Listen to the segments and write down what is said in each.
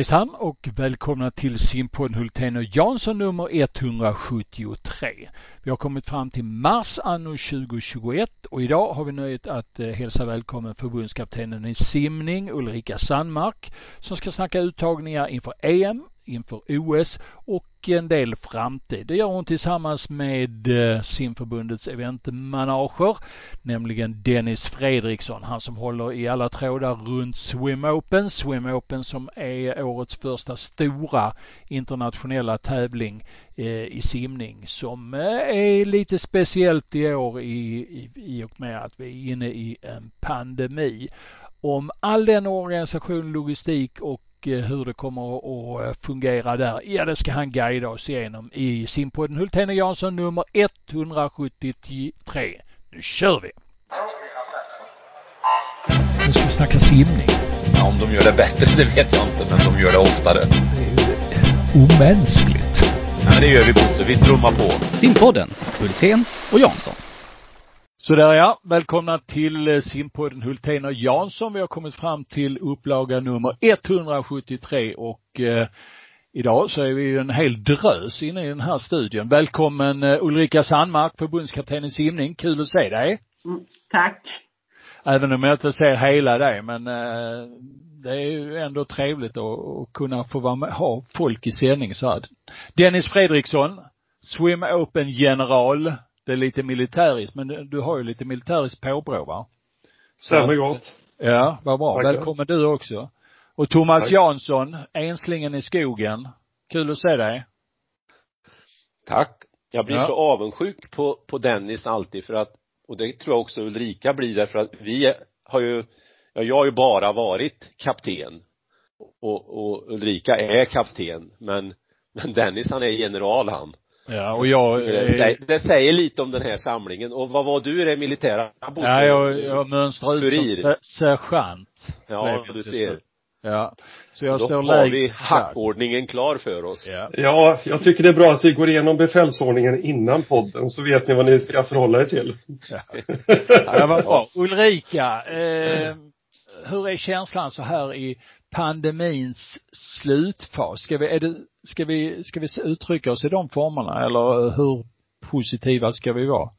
Hejsan och välkomna till simpodden Hultén och Jansson nummer 173. Vi har kommit fram till mars anno 2021 och idag har vi nöjet att eh, hälsa välkommen förbundskaptenen i simning Ulrika Sandmark som ska snacka uttagningar inför EM inför OS och en del framtid. Det gör hon tillsammans med eh, simförbundets eventmanager, nämligen Dennis Fredriksson, han som håller i alla trådar runt Swim Open. Swim Open som är årets första stora internationella tävling eh, i simning som eh, är lite speciellt i år i, i, i och med att vi är inne i en pandemi. Om all den organisation, logistik och Eh, hur det kommer att eh, fungera där, ja det ska han guida oss igenom i simpodden Hultén och Jansson nummer 173. Nu kör vi! Nu ska vi snacka simning. Ja, om de gör det bättre, det vet jag inte, men de gör det oftare. Det är omänskligt. Ja, men det gör vi Bosse, vi trummar på. Simpodden, Hultén och Jansson. Sådär ja, välkomna till eh, simpodden Hultén och Jansson. Vi har kommit fram till upplaga nummer 173 och eh, idag så är vi ju en hel drös inne i den här studion. Välkommen eh, Ulrika Sandmark, förbundskapten i simning. Kul att se dig. Mm, tack. Även om jag inte ser hela dig, men eh, det är ju ändå trevligt att, att kunna få vara med, ha folk i sändning så här. Dennis Fredriksson, Swim Open general det är lite militäriskt, men du har ju lite militäriskt påbrå va? Stämmer gott. Ja, vad bra. Tackar. Välkommen du också. Och Thomas Tack. Jansson, Enslingen i skogen. Kul att se dig. Tack. Jag blir ja. så avundsjuk på, på Dennis alltid för att, och det tror jag också Ulrika blir därför att vi har ju, ja, jag har ju bara varit kapten och, och Ulrika är kapten men, men Dennis han är general han. Ja, och jag... Det, säger, det säger lite om den här samlingen. Och vad var du i det militära? Ja, jag, jag mönstrar ut som sergeant. Ja, du ser. Ja. Så jag Då står har vi hackordningen klar för oss. Ja. ja, jag tycker det är bra att vi går igenom befälsordningen innan podden så vet ni vad ni ska förhålla er till. Ja, ja vad bra. Ulrika, eh, hur är känslan så här i pandemins slutfas? Ska vi, är det, ska vi, ska vi uttrycka oss i de formerna eller hur positiva ska vi vara?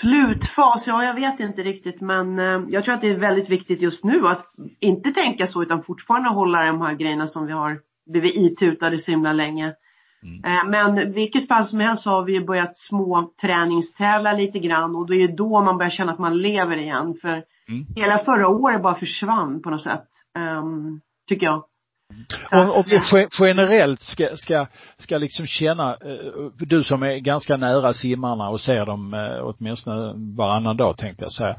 Slutfas, ja jag vet inte riktigt men eh, jag tror att det är väldigt viktigt just nu att inte tänka så utan fortfarande hålla de här grejerna som vi har blivit itutade så himla länge. Mm. Eh, men vilket fall som helst så har vi börjat små träningstävla lite grann och det är då man börjar känna att man lever igen för mm. hela förra året bara försvann på något sätt um, tycker jag. Om, om vi generellt ska, ska, ska liksom känna, eh, du som är ganska nära simmarna och ser dem eh, åtminstone varannan dag tänkte jag säga.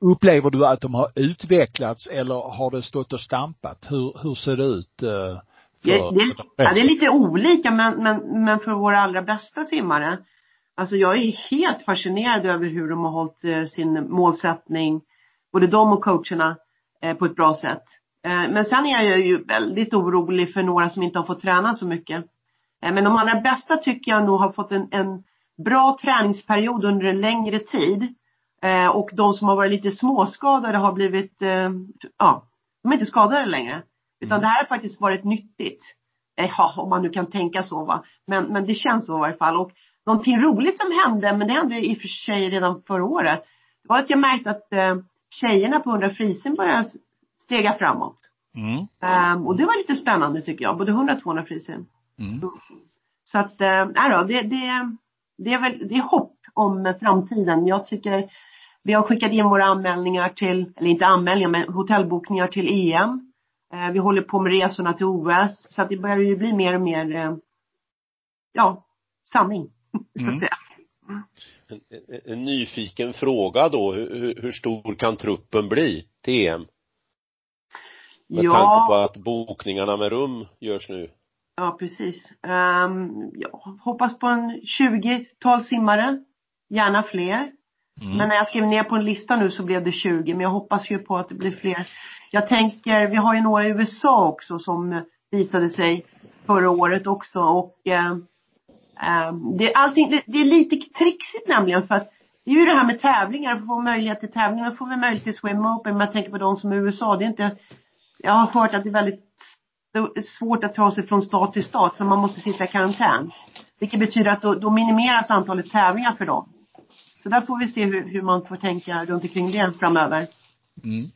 Upplever du att de har utvecklats eller har det stått och stampat? Hur, hur ser det ut? Eh, för, det, det, ja, det är lite olika men, men, men för våra allra bästa simmare, alltså jag är helt fascinerad över hur de har hållit sin målsättning, både de och coacherna, på ett bra sätt. Eh, men sen är jag ju väldigt orolig för några som inte har fått träna så mycket. Eh, men de allra bästa tycker jag nog har fått en, en bra träningsperiod under en längre tid. Eh, och de som har varit lite småskadade har blivit, ja, de är inte skadade längre. Utan mm. det här har faktiskt varit nyttigt. Ja, om man nu kan tänka så va. Men, men det känns så i varje fall. Och någonting roligt som hände, men det hände i och för sig redan förra året. Det var att jag märkte att tjejerna på 100 frisen började stega framåt. Mm. Um, och det var lite spännande tycker jag, både 100 och 200 frisim. Mm. Så att, äh, då, det, det, det är väl, det är hopp om framtiden. Jag tycker vi har skickat in våra anmälningar till, eller inte anmälningar, men hotellbokningar till EM. Eh, vi håller på med resorna till OS. Så att det börjar ju bli mer och mer, eh, ja, sanning. Mm. Så att säga. En, en, en, nyfiken fråga då, hur, hur stor kan truppen bli till EM? Med ja. tanke på att bokningarna med rum görs nu. Ja, precis. Um, jag hoppas på en 20-tal simmare. Gärna fler. Mm. Men när jag skrev ner på en lista nu så blev det 20, men jag hoppas ju på att det blir fler. Jag tänker, vi har ju några i USA också som visade sig förra året också och eh, eh, det, allting, det, det är lite trixigt nämligen för att det är ju det här med tävlingar, att få möjlighet till tävlingar, får vi möjlighet till swim open, men jag tänker på de som är i USA, det är inte jag har hört att det är väldigt svårt att ta sig från stat till stat för man måste sitta i karantän. Vilket betyder att då, då minimeras antalet tävlingar för dem. Så där får vi se hur, hur man får tänka runt omkring det framöver. Mm.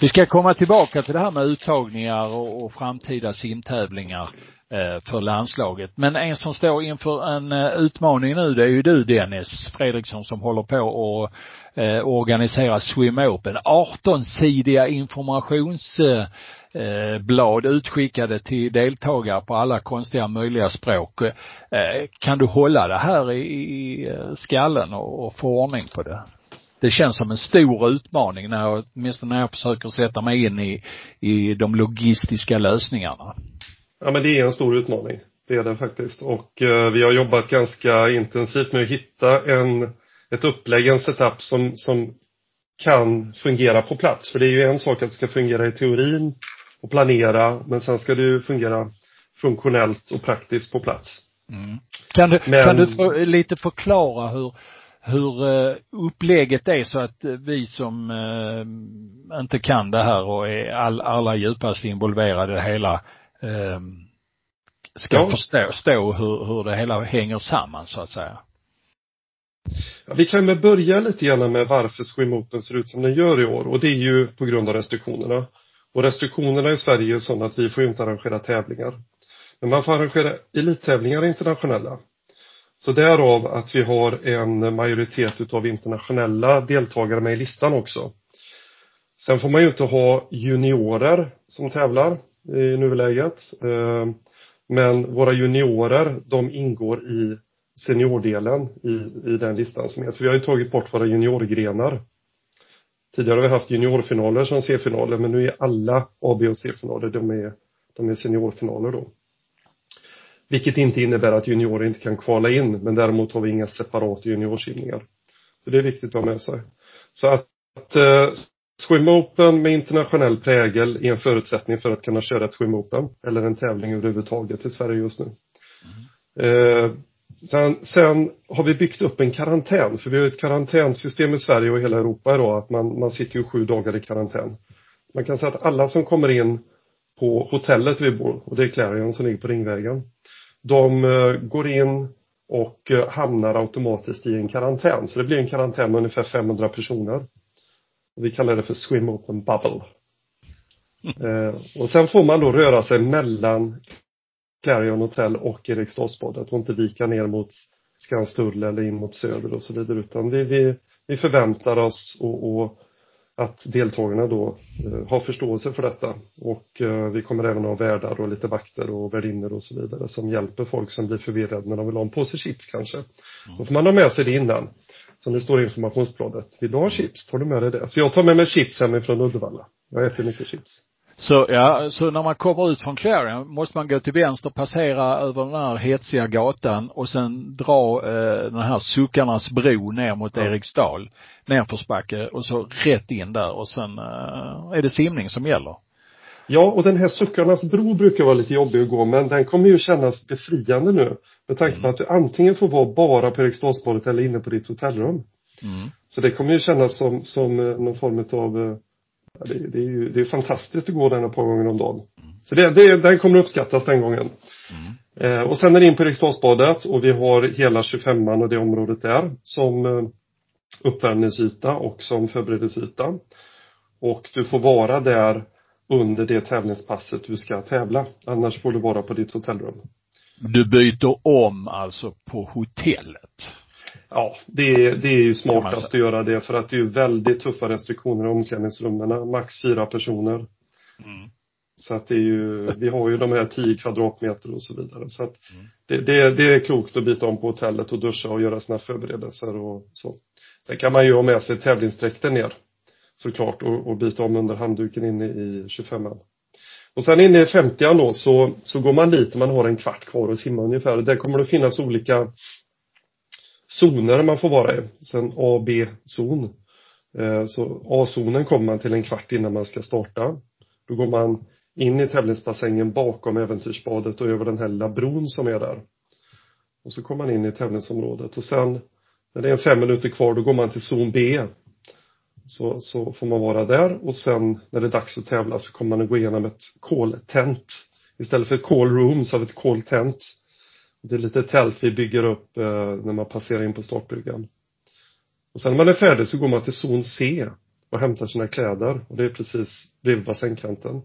Vi ska komma tillbaka till det här med uttagningar och, och framtida simtävlingar eh, för landslaget. Men en som står inför en eh, utmaning nu det är ju du Dennis Fredriksson som håller på och eh, organisera Swim Open. 18-sidiga informationsblad eh, utskickade till deltagare på alla konstiga möjliga språk. Eh, kan du hålla det här i eh, skallen och få ordning på det? det känns som en stor utmaning när jag, åtminstone när jag försöker sätta mig in i, i de logistiska lösningarna. Ja men det är en stor utmaning. Det är det faktiskt. Och eh, vi har jobbat ganska intensivt med att hitta en, ett upplägg, en setup som, som kan fungera på plats. För det är ju en sak att det ska fungera i teorin och planera, men sen ska det ju fungera funktionellt och praktiskt på plats. Mm. Kan du, men... kan du för, lite förklara hur, hur eh, upplägget är så att vi som eh, inte kan det här och är all, alla djupast involverade i det hela eh, ska ja. förstå stå hur, hur det hela hänger samman så att säga. Ja, vi kan väl börja lite grann med varför Swim Open ser ut som den gör i år och det är ju på grund av restriktionerna. Och restriktionerna i Sverige är sådana att vi får inte arrangera tävlingar. Men man får arrangera elittävlingar internationella. Så därav att vi har en majoritet utav internationella deltagare med i listan också. Sen får man ju inte ha juniorer som tävlar i nuläget. Eh, men våra juniorer, de ingår i seniordelen i, i den listan som är. Så vi har ju tagit bort våra juniorgrenar. Tidigare har vi haft juniorfinaler som C-finaler men nu är alla A, B och C-finaler, de är, de är seniorfinaler då. Vilket inte innebär att juniorer inte kan kvala in, men däremot har vi inga separata juniorsimningar. Så det är viktigt att ha med sig. Så att, att uh, Swim Open med internationell prägel är en förutsättning för att kunna köra ett Swim Open, eller en tävling överhuvudtaget i Sverige just nu. Mm. Uh, sen, sen har vi byggt upp en karantän, för vi har ett karantänsystem i Sverige och hela Europa idag, att man, man sitter ju sju dagar i karantän. Man kan säga att alla som kommer in på hotellet vi bor, och det är Clarion som ligger på Ringvägen, de eh, går in och eh, hamnar automatiskt i en karantän. Så det blir en karantän med ungefär 500 personer. Vi kallar det för Swim Open Bubble. Mm. och sen får man då röra sig mellan Clarion Hotel och Eriksdalsbadet och inte vika ner mot Skanstull eller in mot Söder och så vidare utan vi, vi, vi förväntar oss och, och att deltagarna då eh, har förståelse för detta och eh, vi kommer även ha värdar och lite vakter och värdinnor och så vidare som hjälper folk som blir förvirrade när de vill ha en påse chips kanske. Mm. Då får man ha med sig det innan. Som det står i informationsbladet. Vill du ha chips? Tar du med dig det? Så jag tar med mig chips hemifrån Uddevalla. Jag äter mycket chips. Så, ja, så när man kommer ut från Clarion måste man gå till vänster, passera över den här hetsiga gatan och sen dra eh, den här Suckarnas bro ner mot ja. Eriksdal, nerförsbacke och så rätt in där och sen eh, är det simning som gäller. Ja, och den här Suckarnas bro brukar vara lite jobbig att gå, men den kommer ju kännas befriande nu. Med tanke på mm. att du antingen får vara bara på Eriksdalsbadet eller inne på ditt hotellrum. Mm. Så det kommer ju kännas som, som eh, någon form av eh, det, det, är ju det är fantastiskt att gå den ett par gånger om dagen. Mm. Så det, det, den kommer uppskattas den gången. Mm. Eh, och sen är det in på Eriksdalsbadet och vi har hela 25an och det området där som eh, uppvärmningsyta och som förberedelsesyta. Och du får vara där under det tävlingspasset du ska tävla. Annars får du vara på ditt hotellrum. Du byter om alltså på hotellet? Ja, det är, det är ju smartast att göra det för att det är ju väldigt tuffa restriktioner i omklädningsrummen. Max fyra personer. Mm. Så att det är ju, vi har ju de här 10 kvadratmeter och så vidare. Så att mm. det, det, det, är klokt att byta om på hotellet och duscha och göra sina förberedelser och så. Sen kan man ju ha med sig tävlingsdräkten ner såklart och, och byta om under handduken inne i 25an. Och sen inne i 50an då så, så går man dit och man har en kvart kvar att simma ungefär. Där kommer det finnas olika zoner man får vara i. Sen A och B-zon. Eh, så A-zonen kommer man till en kvart innan man ska starta. Då går man in i tävlingsbassängen bakom äventyrsbadet och över den här lilla bron som är där. Och så kommer man in i tävlingsområdet och sen när det är fem minuter kvar då går man till zon B. så, så får man vara där och sen när det är dags att tävla så kommer man att gå igenom ett call-tent. Istället för ett call room så har vi ett call-tent. Det är lite tält vi bygger upp eh, när man passerar in på startbryggan. Och sen när man är färdig så går man till zon C och hämtar sina kläder och det är precis bredvid bassängkanten.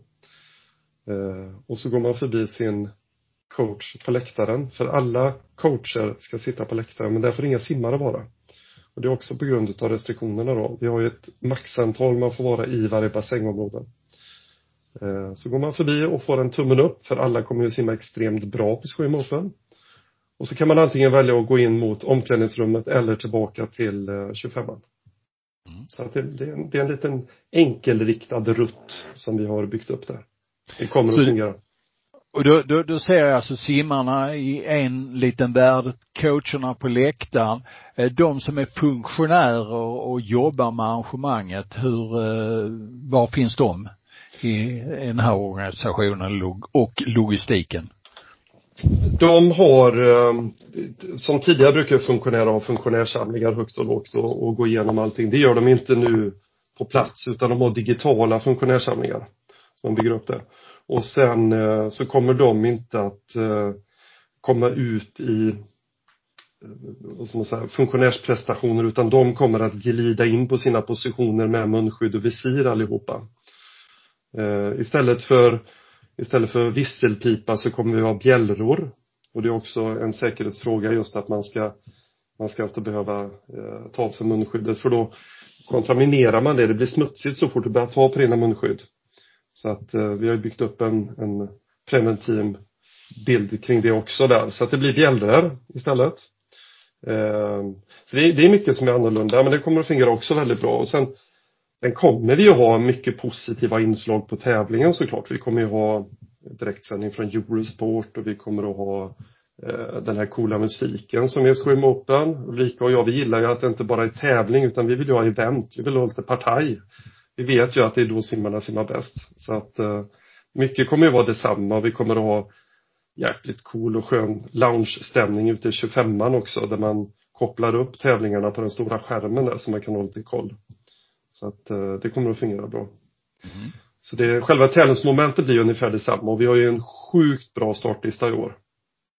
Eh, och så går man förbi sin coach på läktaren. För alla coacher ska sitta på läktaren men där får inga simmare vara. Och det är också på grund av restriktionerna då. Vi har ju ett maxantal man får vara i varje bassängområde. Eh, så går man förbi och får en tummen upp för alla kommer ju simma extremt bra på Swim Open. Och så kan man antingen välja att gå in mot omklädningsrummet eller tillbaka till 25an. Eh, mm. Så att det, det, är en, det är en liten enkelriktad rutt som vi har byggt upp där. Det kommer så, att fungera. Och då, då, då ser jag alltså simmarna i en liten värld, coacherna på läktaren, eh, de som är funktionärer och jobbar med arrangemanget, hur, var finns de i den här organisationen och logistiken? De har, eh, som tidigare brukar funktionärer ha funktionärssamlingar högt och lågt och, och gå igenom allting. Det gör de inte nu på plats utan de har digitala funktionärssamlingar. Som bygger upp det. Och sen eh, så kommer de inte att eh, komma ut i som säga, funktionärsprestationer utan de kommer att glida in på sina positioner med munskydd och visir allihopa. Istället för Istället för visselpipa så kommer vi ha bjällror. Och det är också en säkerhetsfråga just att man ska man ska inte behöva eh, ta av sig munskyddet för då kontaminerar man det. Det blir smutsigt så fort du börjar ta på dina munskydd. Så att eh, vi har byggt upp en, en preventiv bild kring det också där. Så att det blir bjällror istället. Eh, så det, det är mycket som är annorlunda men det kommer att fungera också väldigt bra. Och sen Sen kommer vi ju ha mycket positiva inslag på tävlingen såklart. Vi kommer ju ha direktsändning från Eurosport och vi kommer att ha eh, den här coola musiken som är Swim Open. Ulrika och jag, vi gillar ju att det inte bara är tävling utan vi vill ju ha event. Vi vill ha lite partaj. Vi vet ju att det är då simmarna simmar bäst. Så att eh, mycket kommer ju vara detsamma. Vi kommer att ha jäkligt cool och skön lounge-stämning ute i 25an också där man kopplar upp tävlingarna på den stora skärmen där så man kan ha lite koll. Så att eh, det kommer att fungera bra. Mm. Så det, själva tävlingsmomentet blir ungefär detsamma och vi har ju en sjukt bra startlista i år.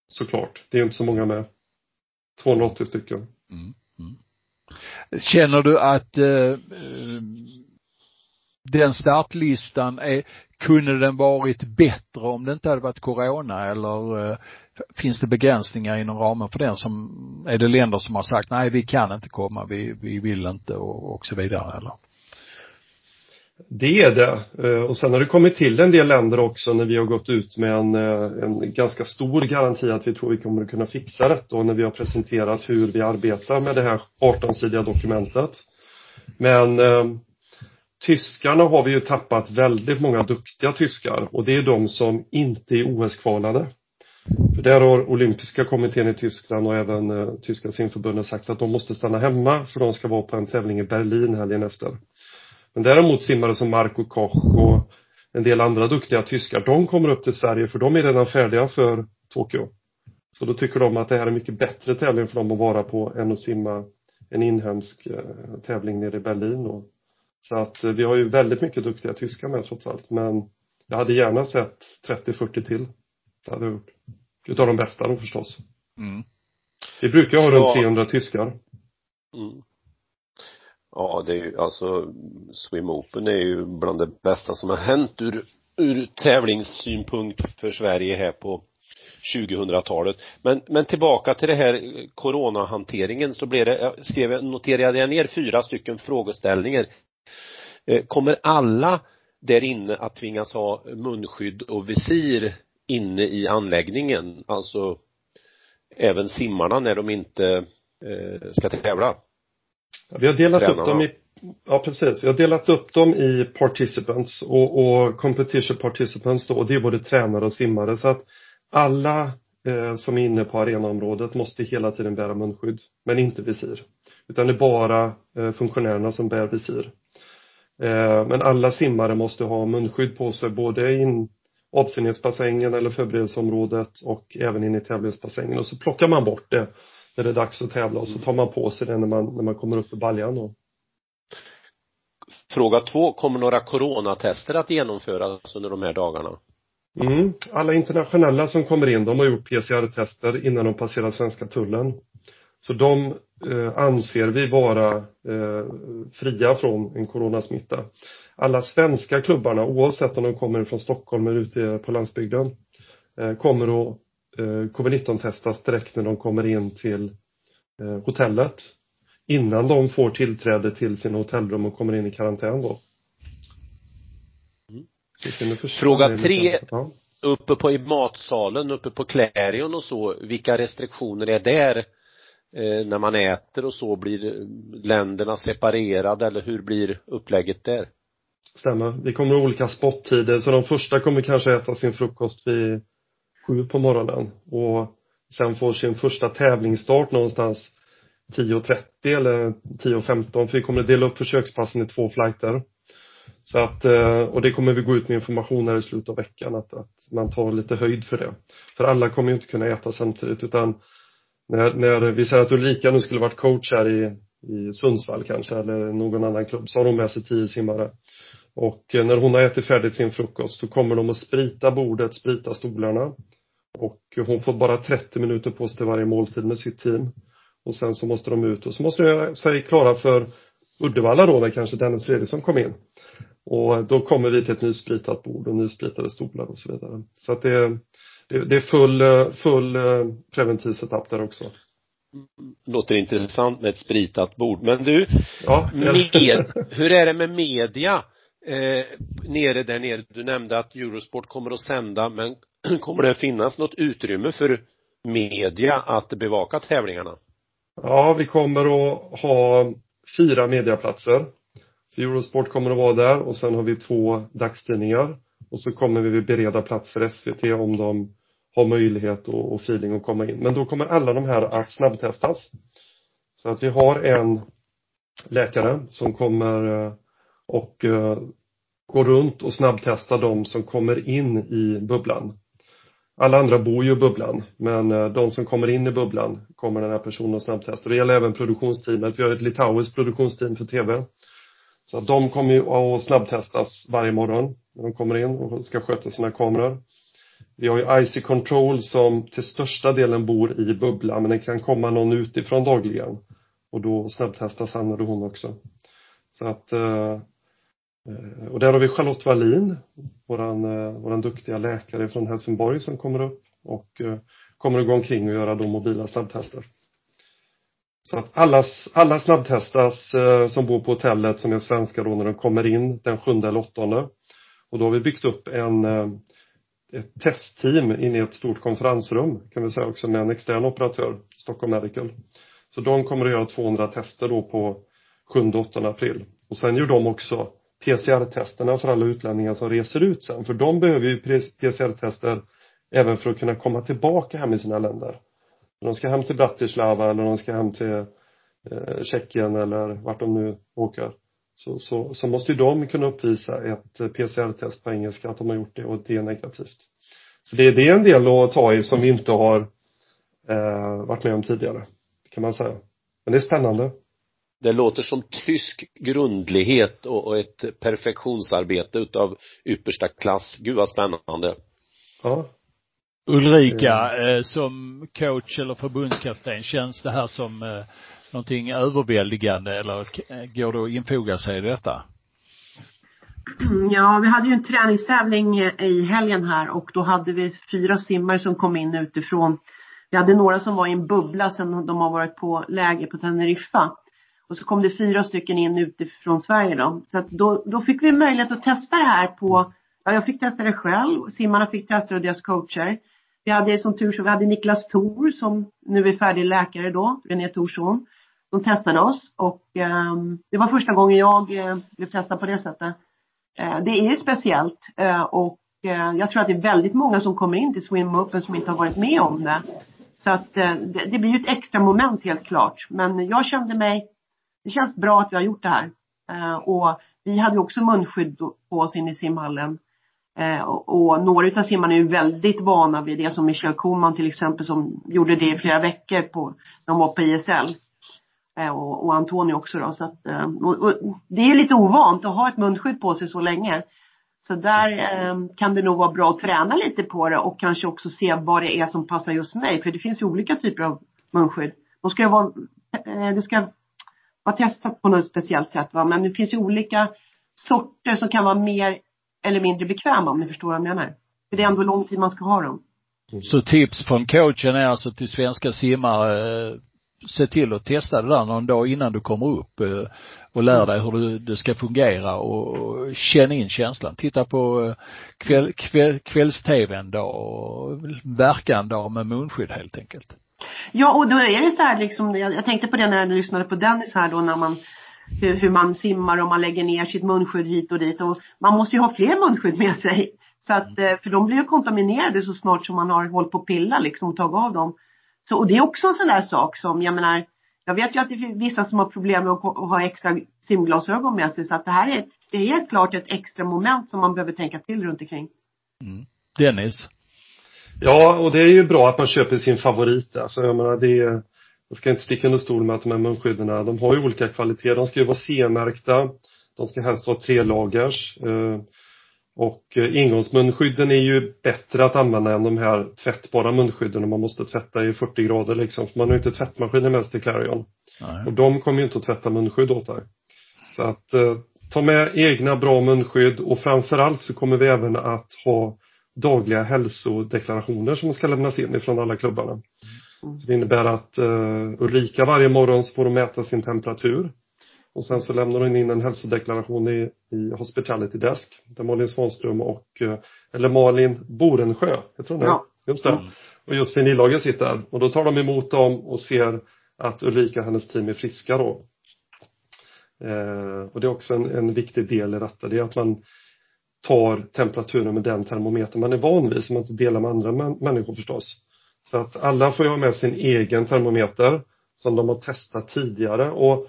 Såklart. Det är inte så många med. 280 stycken. Mm. Mm. Känner du att eh, den startlistan är, kunde den varit bättre om det inte hade varit corona eller eh, finns det begränsningar inom ramen för den som, är det länder som har sagt nej vi kan inte komma, vi, vi vill inte och, och så vidare eller? Det är det. Eh, och sen har det kommit till en del länder också när vi har gått ut med en, eh, en ganska stor garanti att vi tror vi kommer att kunna fixa detta och när vi har presenterat hur vi arbetar med det här 18-sidiga dokumentet. Men eh, tyskarna har vi ju tappat väldigt många duktiga tyskar och det är de som inte är OS-kvalade. För där har olympiska kommittén i Tyskland och även eh, tyska simförbundet sagt att de måste stanna hemma för de ska vara på en tävling i Berlin helgen efter. Men däremot simmare som Marco Koch och en del andra duktiga tyskar, de kommer upp till Sverige för de är redan färdiga för Tokyo. Så då tycker de att det här är mycket bättre tävling för dem att vara på än att simma en inhemsk eh, tävling nere i Berlin då. Så att eh, vi har ju väldigt mycket duktiga tyskar med trots allt men jag hade gärna sett 30-40 till. Det hade jag gjort. Utav de bästa då förstås. Mm. Vi brukar ha runt 300 tyskar. Mm. Ja, det är ju alltså Swim Open är ju bland det bästa som har hänt ur, ur tävlingssynpunkt för Sverige här på 2000-talet. Men, men tillbaka till det här coronahanteringen så blev det, jag skrev, noterade jag ner fyra stycken frågeställningar. Eh, kommer alla där inne att tvingas ha munskydd och visir inne i anläggningen? Alltså även simmarna när de inte eh, ska tävla? Vi har delat Tränarna. upp dem i Ja precis, vi har delat upp dem i participants och, och competition participants då och det är både tränare och simmare så att alla eh, som är inne på arenaområdet måste hela tiden bära munskydd men inte visir. Utan det är bara eh, funktionärerna som bär visir. Eh, men alla simmare måste ha munskydd på sig både in avsinnesbassängen eller förberedelseområdet och även in i tävlingsbassängen och så plockar man bort det när det är dags att tävla och så tar man på sig det när man, när man kommer upp i baljan då. fråga två, kommer några coronatester att genomföras under de här dagarna? Mm. Alla internationella som kommer in, de har gjort PCR-tester innan de passerar svenska tullen. Så de eh, anser vi vara eh, fria från en coronasmitta. Alla svenska klubbarna, oavsett om de kommer från Stockholm eller ute på landsbygden, eh, kommer att eh, covid-19-testas direkt när de kommer in till eh, hotellet. Innan de får tillträde till sina hotellrum och kommer in i karantän då. Mm. Fråga tre. Uppe på i matsalen, uppe på Clarion och så, vilka restriktioner är där eh, när man äter och så? Blir länderna separerade eller hur blir upplägget där? Stämmer. Vi kommer olika spottider så de första kommer kanske äta sin frukost vid sju på morgonen och sen får sin första tävlingsstart någonstans 10.30 eller 10.15 för vi kommer att dela upp försökspassen i två flighter. Så att, eh, och det kommer vi gå ut med information här i slutet av veckan att, att man tar lite höjd för det. För alla kommer ju inte kunna äta samtidigt utan när, när vi säger att Ulrika nu skulle varit coach här i, i Sundsvall kanske eller någon annan klubb så har hon med sig tio simmare. Och eh, när hon har ätit färdigt sin frukost så kommer de att sprita bordet, sprita stolarna. Och hon får bara 30 minuter på sig till varje måltid med sitt team. Och sen så måste de ut och så måste de göra sig klara för Uddevalla då när kanske Dennis Fredriksson kom in. Och då kommer vi till ett nyspritat bord och nyspritade stolar och så vidare. Så att det, det, det är full, full eh, preventiv setup där också. Låter intressant med ett spritat bord. Men du, ja, med, hur är det med media? Eh, nere där nere, du nämnde att Eurosport kommer att sända, men kommer det finnas något utrymme för media att bevaka tävlingarna? Ja, vi kommer att ha fyra mediaplatser. Så Eurosport kommer att vara där och sen har vi två dagstidningar. Och så kommer vi bereda plats för SVT om de har möjlighet och, och feeling att komma in. Men då kommer alla de här att snabbtestas. Så att vi har en läkare som kommer eh, och eh, går runt och snabbtestar de som kommer in i bubblan. Alla andra bor ju i bubblan, men eh, de som kommer in i bubblan kommer den här personen att snabbtesta. Det gäller även produktionsteamet. Vi har ett litauiskt produktionsteam för TV. Så att de kommer ju att snabbtestas varje morgon när de kommer in och ska sköta sina kameror. Vi har ju IC Control som till största delen bor i bubblan men det kan komma någon utifrån dagligen. Och då snabbtestas han eller hon också. Så att Eh, Eh, och där har vi Charlotte Wallin, våran, eh, våran duktiga läkare från Helsingborg som kommer upp och eh, kommer att gå omkring och göra de mobila snabbtester. Så att alla, alla snabbtestas som bor på hotellet som är svenska då när de kommer in den sjunde eller åttonde. Och då har vi byggt upp en, ett testteam inne i ett stort konferensrum kan vi säga också med en extern operatör, Stockholm Medical. Så de kommer att göra 200 tester då på 7-8 april. Och sen gör de också PCR-testerna för alla utlänningar som reser ut sen. För de behöver ju PCR-tester även för att kunna komma tillbaka hem i sina länder. När de ska hem till Bratislava eller de ska hem till eh, Tjeckien eller vart de nu åker. Så, så, så måste ju de kunna uppvisa ett eh, PCR-test på engelska att de har gjort det och det är negativt. Så det, det är en del att ta i som vi inte har eh, varit med om tidigare, kan man säga. Men det är spännande det låter som tysk grundlighet och, och ett perfektionsarbete utav yppersta klass. Gud vad spännande. Ja. Ulrika, eh, som coach eller förbundskapten, känns det här som eh, någonting överväldigande eller går det att infoga sig i detta? Ja, vi hade ju en träningstävling i helgen här och då hade vi fyra simmare som kom in utifrån. Vi hade några som var i en bubbla sen de har varit på läger på Teneriffa. Och så kom det fyra stycken in utifrån Sverige då. Så att då, då fick vi möjlighet att testa det här på, ja jag fick testa det själv, simmarna fick testa det och deras coacher. Vi hade som tur så, vi hade Niklas Thor som nu är färdig läkare då, René Thorsson. Som testade oss och eh, det var första gången jag eh, blev testad på det sättet. Eh, det är ju speciellt eh, och eh, jag tror att det är väldigt många som kommer in till Swim Open som inte har varit med om det. Så att eh, det, det blir ju ett extra moment helt klart. Men jag kände mig det känns bra att vi har gjort det här. Eh, och vi hade också munskydd på oss inne i simhallen. Eh, och, några av simmarna är ju väldigt vana vid det som Michel Koman till exempel som gjorde det i flera veckor på, när de var på ISL. Eh, och, och Antonio också då. Så att, eh, och, och det är lite ovant att ha ett munskydd på sig så länge. Så där eh, kan det nog vara bra att träna lite på det och kanske också se vad det är som passar just mig. För det finns ju olika typer av munskydd. De ska ju vara, eh, det ska vara testat på något speciellt sätt va. Men det finns ju olika sorter som kan vara mer eller mindre bekväma om ni förstår vad jag menar. För det är ändå lång tid man ska ha dem. Mm. Så tips från coachen är alltså till svenska simmare, eh, se till att testa det där någon dag innan du kommer upp eh, och lär dig hur det ska fungera och känn in känslan. Titta på eh, kväll, kväll, kvälls-tv en dag och verka en dag med munskydd helt enkelt. Ja, och då är det så här liksom, jag, jag tänkte på det när jag lyssnade på Dennis här då när man hur, hur man simmar och man lägger ner sitt munskydd hit och dit och man måste ju ha fler munskydd med sig. Så att, eh, för de blir ju kontaminerade så snart som man har hållit på att pilla liksom och tagit av dem. Så, och det är också en sån där sak som, jag menar, jag vet ju att det finns vissa som har problem med att ha extra simglasögon med sig så att det här är, det är helt klart ett extra moment som man behöver tänka till runt omkring. Mm. Dennis? Ja, och det är ju bra att man köper sin favorit. Alltså jag menar det är, jag ska inte sticka under stol med att de här munskydden, de har ju olika kvaliteter. De ska ju vara CE-märkta. De ska helst vara trelagers. Eh, och eh, ingångsmunskydden är ju bättre att använda än de här tvättbara munskydden om man måste tvätta i 40 grader liksom. För man har ju inte tvättmaskiner med sig till Clarion. Nej. Och de kommer ju inte att tvätta munskydd åt dig. Så att eh, ta med egna bra munskydd och framförallt så kommer vi även att ha dagliga hälsodeklarationer som ska lämnas in ifrån alla klubbarna. Mm. Så det innebär att uh, Ulrika varje morgon får hon mäta sin temperatur och sen så lämnar hon in en hälsodeklaration i, i Hospitality Desk där Malin Svanström och, eh, eller Malin Borensjö, jag tror det. Ja. Just det. Mm. Och just Josefin sitter. Och då tar de emot dem och ser att Ulrika och hennes team är friska då. Eh, och det är också en, en viktig del i detta. Det är att man tar temperaturen med den termometer man är van vid, som man inte delar med andra människor förstås. Så att alla får ju ha med sin egen termometer som de har testat tidigare och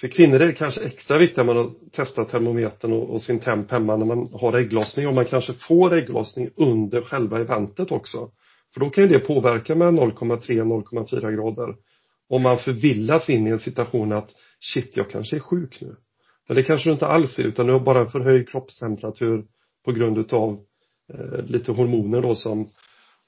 för kvinnor är det kanske extra viktigt att man har testat termometern och, och, sin temp hemma när man har ägglossning och man kanske får ägglossning under själva eventet också. För då kan ju det påverka med 0,3-0,4 grader. Om man förvillas in i en situation att shit, jag kanske är sjuk nu. Men det kanske du inte alls är utan du har bara en förhöjd kroppstemperatur på grund utav eh, lite hormoner då som,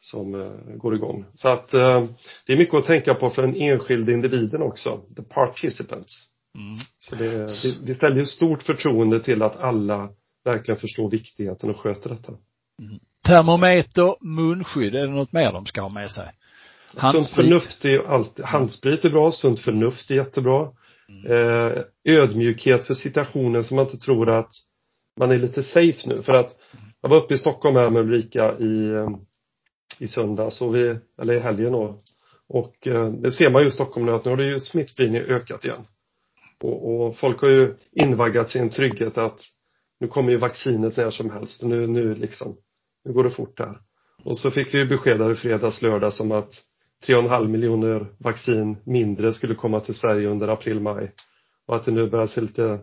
som eh, går igång. Så att eh, det är mycket att tänka på för den enskilde individen också, the participants. Mm. Så det, det, det ställer ju stort förtroende till att alla verkligen förstår viktigheten och sköter detta. Mm. Termometer, munskydd, är det något mer de ska ha med sig? Handsprit. Sunt förnuft är alltid, handsprit är bra, sunt förnuft är jättebra. Mm. Eh, ödmjukhet för situationen så man inte tror att man är lite safe nu. För att jag var uppe i Stockholm här med Ulrika i, eh, i söndags och vi, eller i helgen då. Och eh, det ser man ju i Stockholm nu att nu har det ju smittspridningen ökat igen. Och, och, folk har ju invaggats i en trygghet att nu kommer ju vaccinet när som helst. Nu, nu liksom, nu går det fort här. Och så fick vi besked här i fredags, lördag som att 3,5 miljoner vaccin mindre skulle komma till Sverige under april, maj. Och att det nu börjar se lite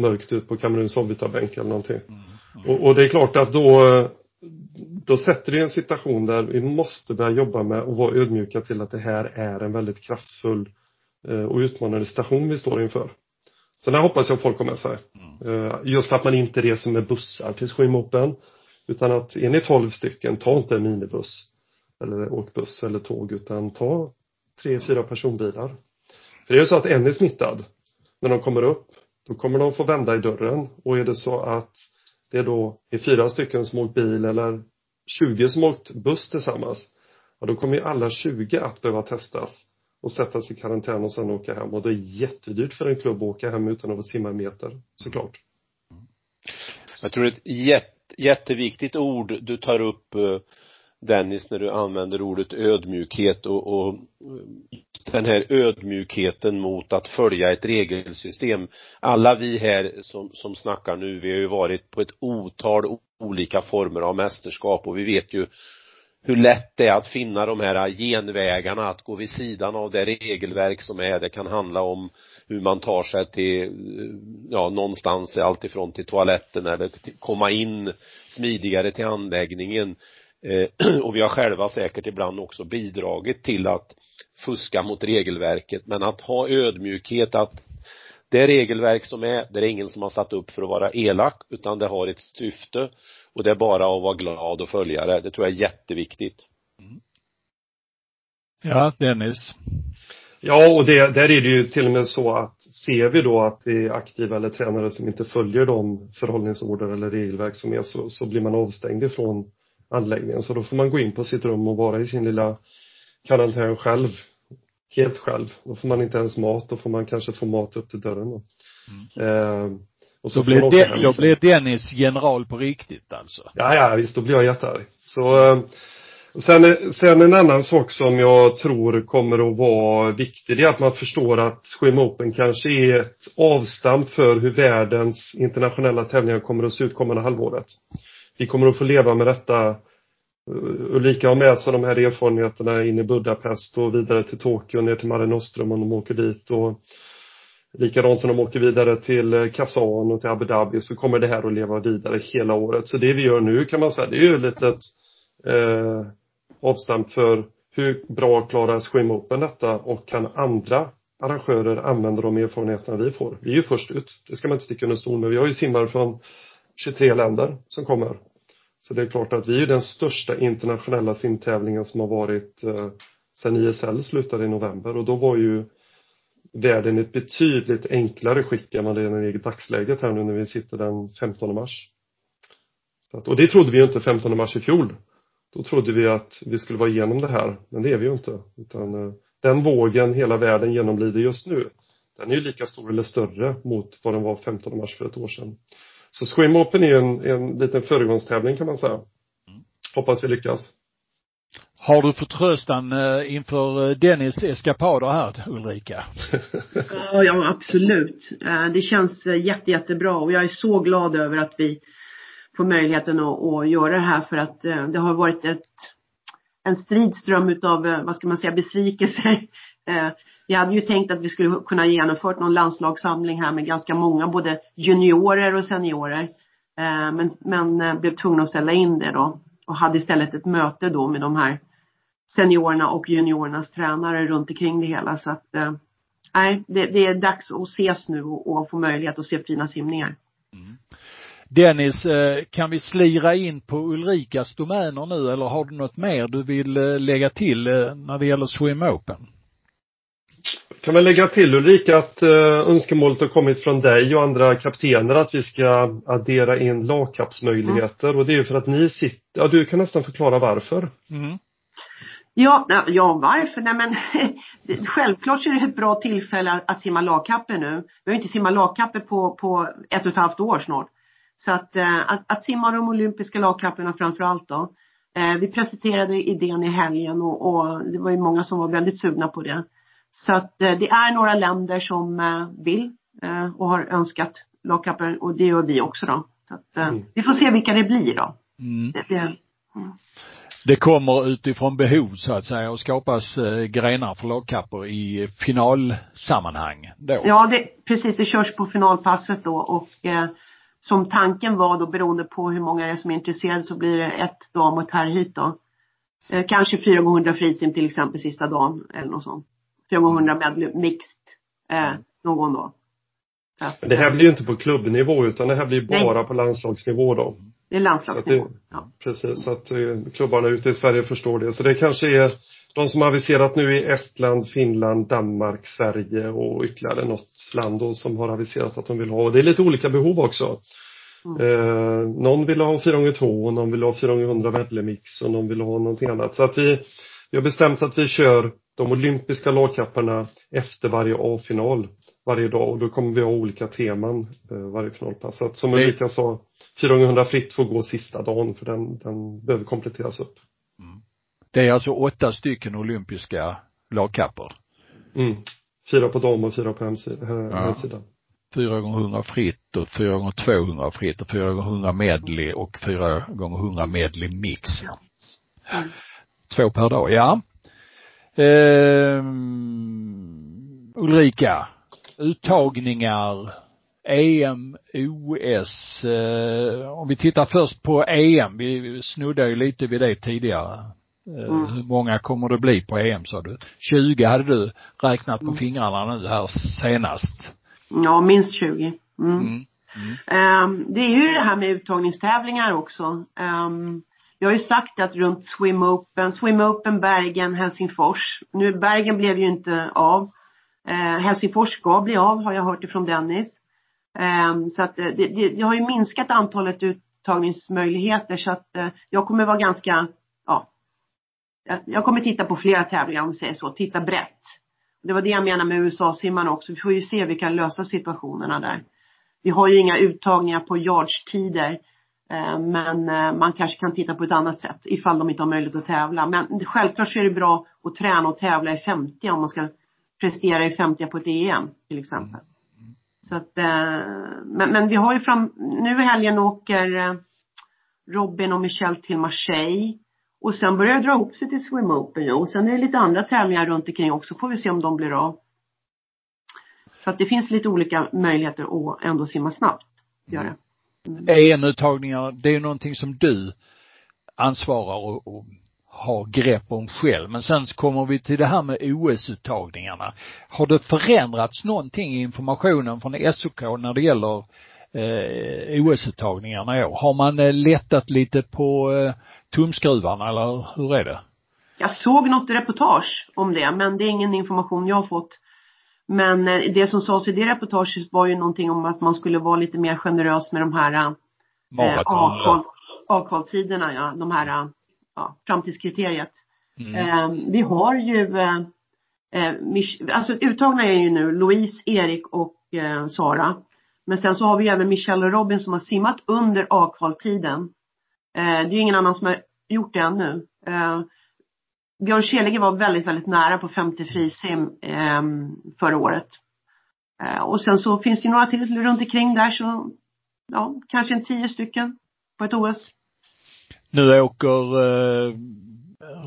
mörkt ut på Kameruns avbytarbänk eller någonting. Mm, mm. Och, och, det är klart att då, då sätter det en situation där vi måste börja jobba med och vara ödmjuka till att det här är en väldigt kraftfull Eh, och utmanande station vi står inför. Sen där hoppas jag folk kommer med sig. Mm. Eh, just att man inte reser med bussar till Swimopen. Utan att är ni tolv stycken, ta inte en minibuss. Eller åk buss eller tåg utan ta tre, fyra personbilar. För det är ju så att en är smittad. När de kommer upp, då kommer de få vända i dörren. Och är det så att det då är fyra stycken som åkt bil eller 20 som åkt buss tillsammans. Ja, då kommer ju alla 20 att behöva testas och sättas i karantän och sen åka hem och det är jättedyrt för en klubb att åka hem utan att få simma en meter såklart. Jag tror det är ett jätte, jätteviktigt ord du tar upp eh, Dennis när du använder ordet ödmjukhet och, och den här ödmjukheten mot att följa ett regelsystem. Alla vi här som, som snackar nu, vi har ju varit på ett otal olika former av mästerskap och vi vet ju hur lätt det är att finna de här genvägarna, att gå vid sidan av det regelverk som är. Det kan handla om hur man tar sig till, ja, någonstans, alltifrån till toaletten eller till, komma in smidigare till anläggningen. Eh, och vi har själva säkert ibland också bidragit till att fuska mot regelverket men att ha ödmjukhet att det regelverk som är, det är ingen som har satt upp för att vara elak utan det har ett syfte och det är bara att vara glad och följa det. Det tror jag är jätteviktigt. Mm. Ja, Dennis. Ja, och det, där är det ju till och med så att ser vi då att det är aktiva eller tränare som inte följer de förhållningsorder eller regelverk som är så, så blir man avstängd ifrån anläggningen. Så då får man gå in på sitt rum och vara i sin lilla karantän själv. Helt själv. Då får man inte ens mat, då får man kanske få mat upp till dörren då. Mm. Eh, och så då, blir det, då blir Dennis general på riktigt alltså? Ja, ja visst, då blir jag jättearg. Så eh, Sen, sen en annan sak som jag tror kommer att vara viktig, det är att man förstår att Swim Open kanske är ett avstamp för hur världens internationella tävlingar kommer att se ut kommande halvåret. Vi kommer att få leva med detta. Eh, Ulrika har med sig de här erfarenheterna in i Budapest och vidare till Tokyo, ner till Mare Nostrum om de åker dit och likadant om de åker vidare till eh, Kazan och till Abu Dhabi så kommer det här att leva vidare hela året. Så det vi gör nu kan man säga, det är ju lite ett eh, avstamp för hur bra klarar Swim Open detta och kan andra arrangörer använda de erfarenheterna vi får. Vi är ju först ut, det ska man inte sticka under stol med. Vi har ju simmare från 23 länder som kommer. Så det är klart att vi är den största internationella simtävlingen som har varit eh, sedan ISL slutade i november och då var ju världen i ett betydligt enklare skick än vad det är i dagsläget här nu när vi sitter den 15 mars. Så att, och det trodde vi ju inte 15 mars i fjol. Då trodde vi att vi skulle vara igenom det här, men det är vi ju inte. Utan eh, den vågen hela världen genomlider just nu, den är ju lika stor eller större mot vad den var 15 mars för ett år sedan. Så Swim Open är en, en liten föregångstävling kan man säga. Mm. Hoppas vi lyckas. Har du förtröstan eh, inför eh, Dennis eskapader här, Ulrika? ja, absolut. Det känns jätte, jättebra och jag är så glad över att vi få möjligheten att, att göra det här för att eh, det har varit ett, en stridström utav, eh, vad ska man säga, besvikelser. Vi hade ju tänkt att vi skulle kunna genomfört någon landslagssamling här med ganska många, både juniorer och seniorer. Eh, men, men eh, blev tvungna att ställa in det då och hade istället ett möte då med de här seniorerna och juniorernas tränare runt omkring det hela så att eh, nej, det, det är dags att ses nu och, och få möjlighet att se fina simningar. Mm. Dennis, kan vi slira in på Ulrikas domäner nu eller har du något mer du vill lägga till när det gäller Swim Open? Kan väl lägga till Ulrika att önskemålet har kommit från dig och andra kaptener att vi ska addera in lagkappsmöjligheter mm. och det är ju för att ni sitter, ja du kan nästan förklara varför. Mm. Ja, ja varför? Nej men självklart så är det ett bra tillfälle att simma lagkapper nu. Vi har inte simmat lagkapper på, på ett och ett halvt år snart. Så att, eh, att, att simma de olympiska lagkapparna framför allt då. Eh, vi presenterade idén i helgen och, och, det var ju många som var väldigt sugna på det. Så att eh, det är några länder som vill och har önskat lagkapper och det gör vi också då. Så att, mm. vi får se vilka det blir då. Mm. Det, det, mm. det, kommer utifrån behov så att säga och skapas grenar för lagkapper i finalsammanhang då. Ja, det, precis. Det körs på finalpasset då och som tanken var då beroende på hur många det är som är intresserade så blir det ett dam och ett herrhit då. Eh, kanske 4 gånger 100 frisim till exempel sista dagen eller något sånt. 4 gånger 100 medley mixed eh, någon dag. Så, det här blir ju inte på klubbnivå utan det här blir bara nej. på landslagsnivå då. Det är landslagsnivå. Det, ja. Precis, så att eh, klubbarna ute i Sverige förstår det. Så det kanske är de som har aviserat nu är Estland, Finland, Danmark, Sverige och ytterligare något land då som har aviserat att de vill ha. Och det är lite olika behov också. Mm. Eh, någon vill ha 4 x 2 och någon vill ha 4 x 100 medlemix och någon vill ha någonting annat. Så att vi, vi har bestämt att vi kör de olympiska lagkapparna efter varje A-final varje dag och då kommer vi ha olika teman eh, varje finalpass. Så att som Ulrika sa, 400 fritt får gå sista dagen för den, den behöver kompletteras upp. Mm. Det är alltså åtta stycken olympiska lagkappor. Mm. Fyra på dam och fyra på hemsidan. Ja. Fyra gånger hundra fritt och fyra gånger 200 fritt och fyra gånger hundra medley och fyra gånger hundra medley mix. Mm. Två per dag, ja. Ehm, Ulrika, uttagningar, EM, OS. Eh, om vi tittar först på EM, vi snuddade ju lite vid det tidigare. Eh, mm. Hur många kommer det bli på EM sa du? 20 hade du räknat på mm. fingrarna nu här senast. Ja, minst 20. Mm. Mm. Um, det är ju det här med uttagningstävlingar också. Um, jag har ju sagt att runt Swim Open, Swim Open, Bergen, Helsingfors. Nu, Bergen blev ju inte av. Eh, Helsingfors ska bli av, har jag hört ifrån Dennis. Eh, så att eh, det, det, det, har ju minskat antalet uttagningsmöjligheter så att eh, jag kommer vara ganska, ja, jag kommer titta på flera tävlingar om vi säger så, titta brett. Det var det jag menade med USA-simmarna också. Vi får ju se hur vi kan lösa situationerna där. Vi har ju inga uttagningar på yardstider. Eh, men eh, man kanske kan titta på ett annat sätt ifall de inte har möjlighet att tävla. Men självklart så är det bra att träna och tävla i 50 om man ska prestera i 50 på ett EM till exempel. Så att, eh, men, men vi har ju fram, nu i helgen åker Robin och Michelle till Marseille. Och sen börjar det dra ihop sig till Swim Open ju. Och sen är det lite andra tävlingar runt omkring också. Får vi se om de blir av. Så att det finns lite olika möjligheter att ändå simma snabbt. Göra. Mm. EM-uttagningar, det är någonting som du ansvarar och, och har grepp om själv. Men sen kommer vi till det här med OS-uttagningarna. Har det förändrats någonting i informationen från SOK när det gäller eh, OS-uttagningarna i år? Har man eh, lättat lite på eh, tumskruvarna eller hur är det? Jag såg något reportage om det men det är ingen information jag har fått. Men eh, det som sades i det reportaget var ju någonting om att man skulle vara lite mer generös med de här eh, avkvaltiderna, ja. De här, ja, framtidskriteriet. Mm. Eh, vi har ju, eh, eh alltså uttagna är ju nu Louise, Erik och eh, Sara. Men sen så har vi även Michelle och Robin som har simmat under A-kvaltiden. Eh, det är ju ingen annan som har gjort det ännu. Björn Kelige var väldigt, väldigt nära på 50 frisim eh, förra året. Eh, och sen så finns det några till runt omkring där så, ja, kanske en tio stycken på ett OS. Nu åker eh,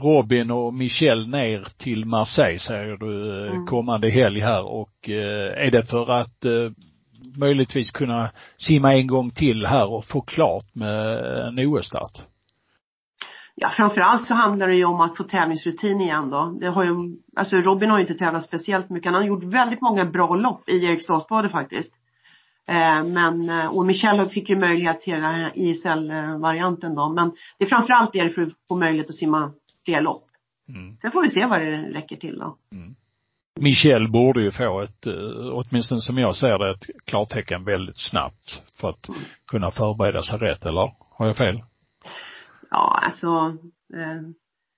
Robin och Michel ner till Marseille säger du eh, mm. kommande helg här och eh, är det för att eh, möjligtvis kunna simma en gång till här och få klart med en OS-start? Ja, framförallt så handlar det ju om att få tävlingsrutin igen då. Det har ju, alltså Robin har ju inte tävlat speciellt mycket. Han har gjort väldigt många bra lopp i Eriksdalsbadet faktiskt. Eh, men, eh, och Michel fick ju möjlighet till den här ISL-varianten då. Men det är framförallt det för att få möjlighet att simma fler lopp. Mm. Sen får vi se vad det räcker till då. Mm. Michel borde ju få ett, eh, åtminstone som jag ser det, ett klartecken väldigt snabbt för att mm. kunna förbereda sig rätt, eller? Har jag fel? Ja alltså eh,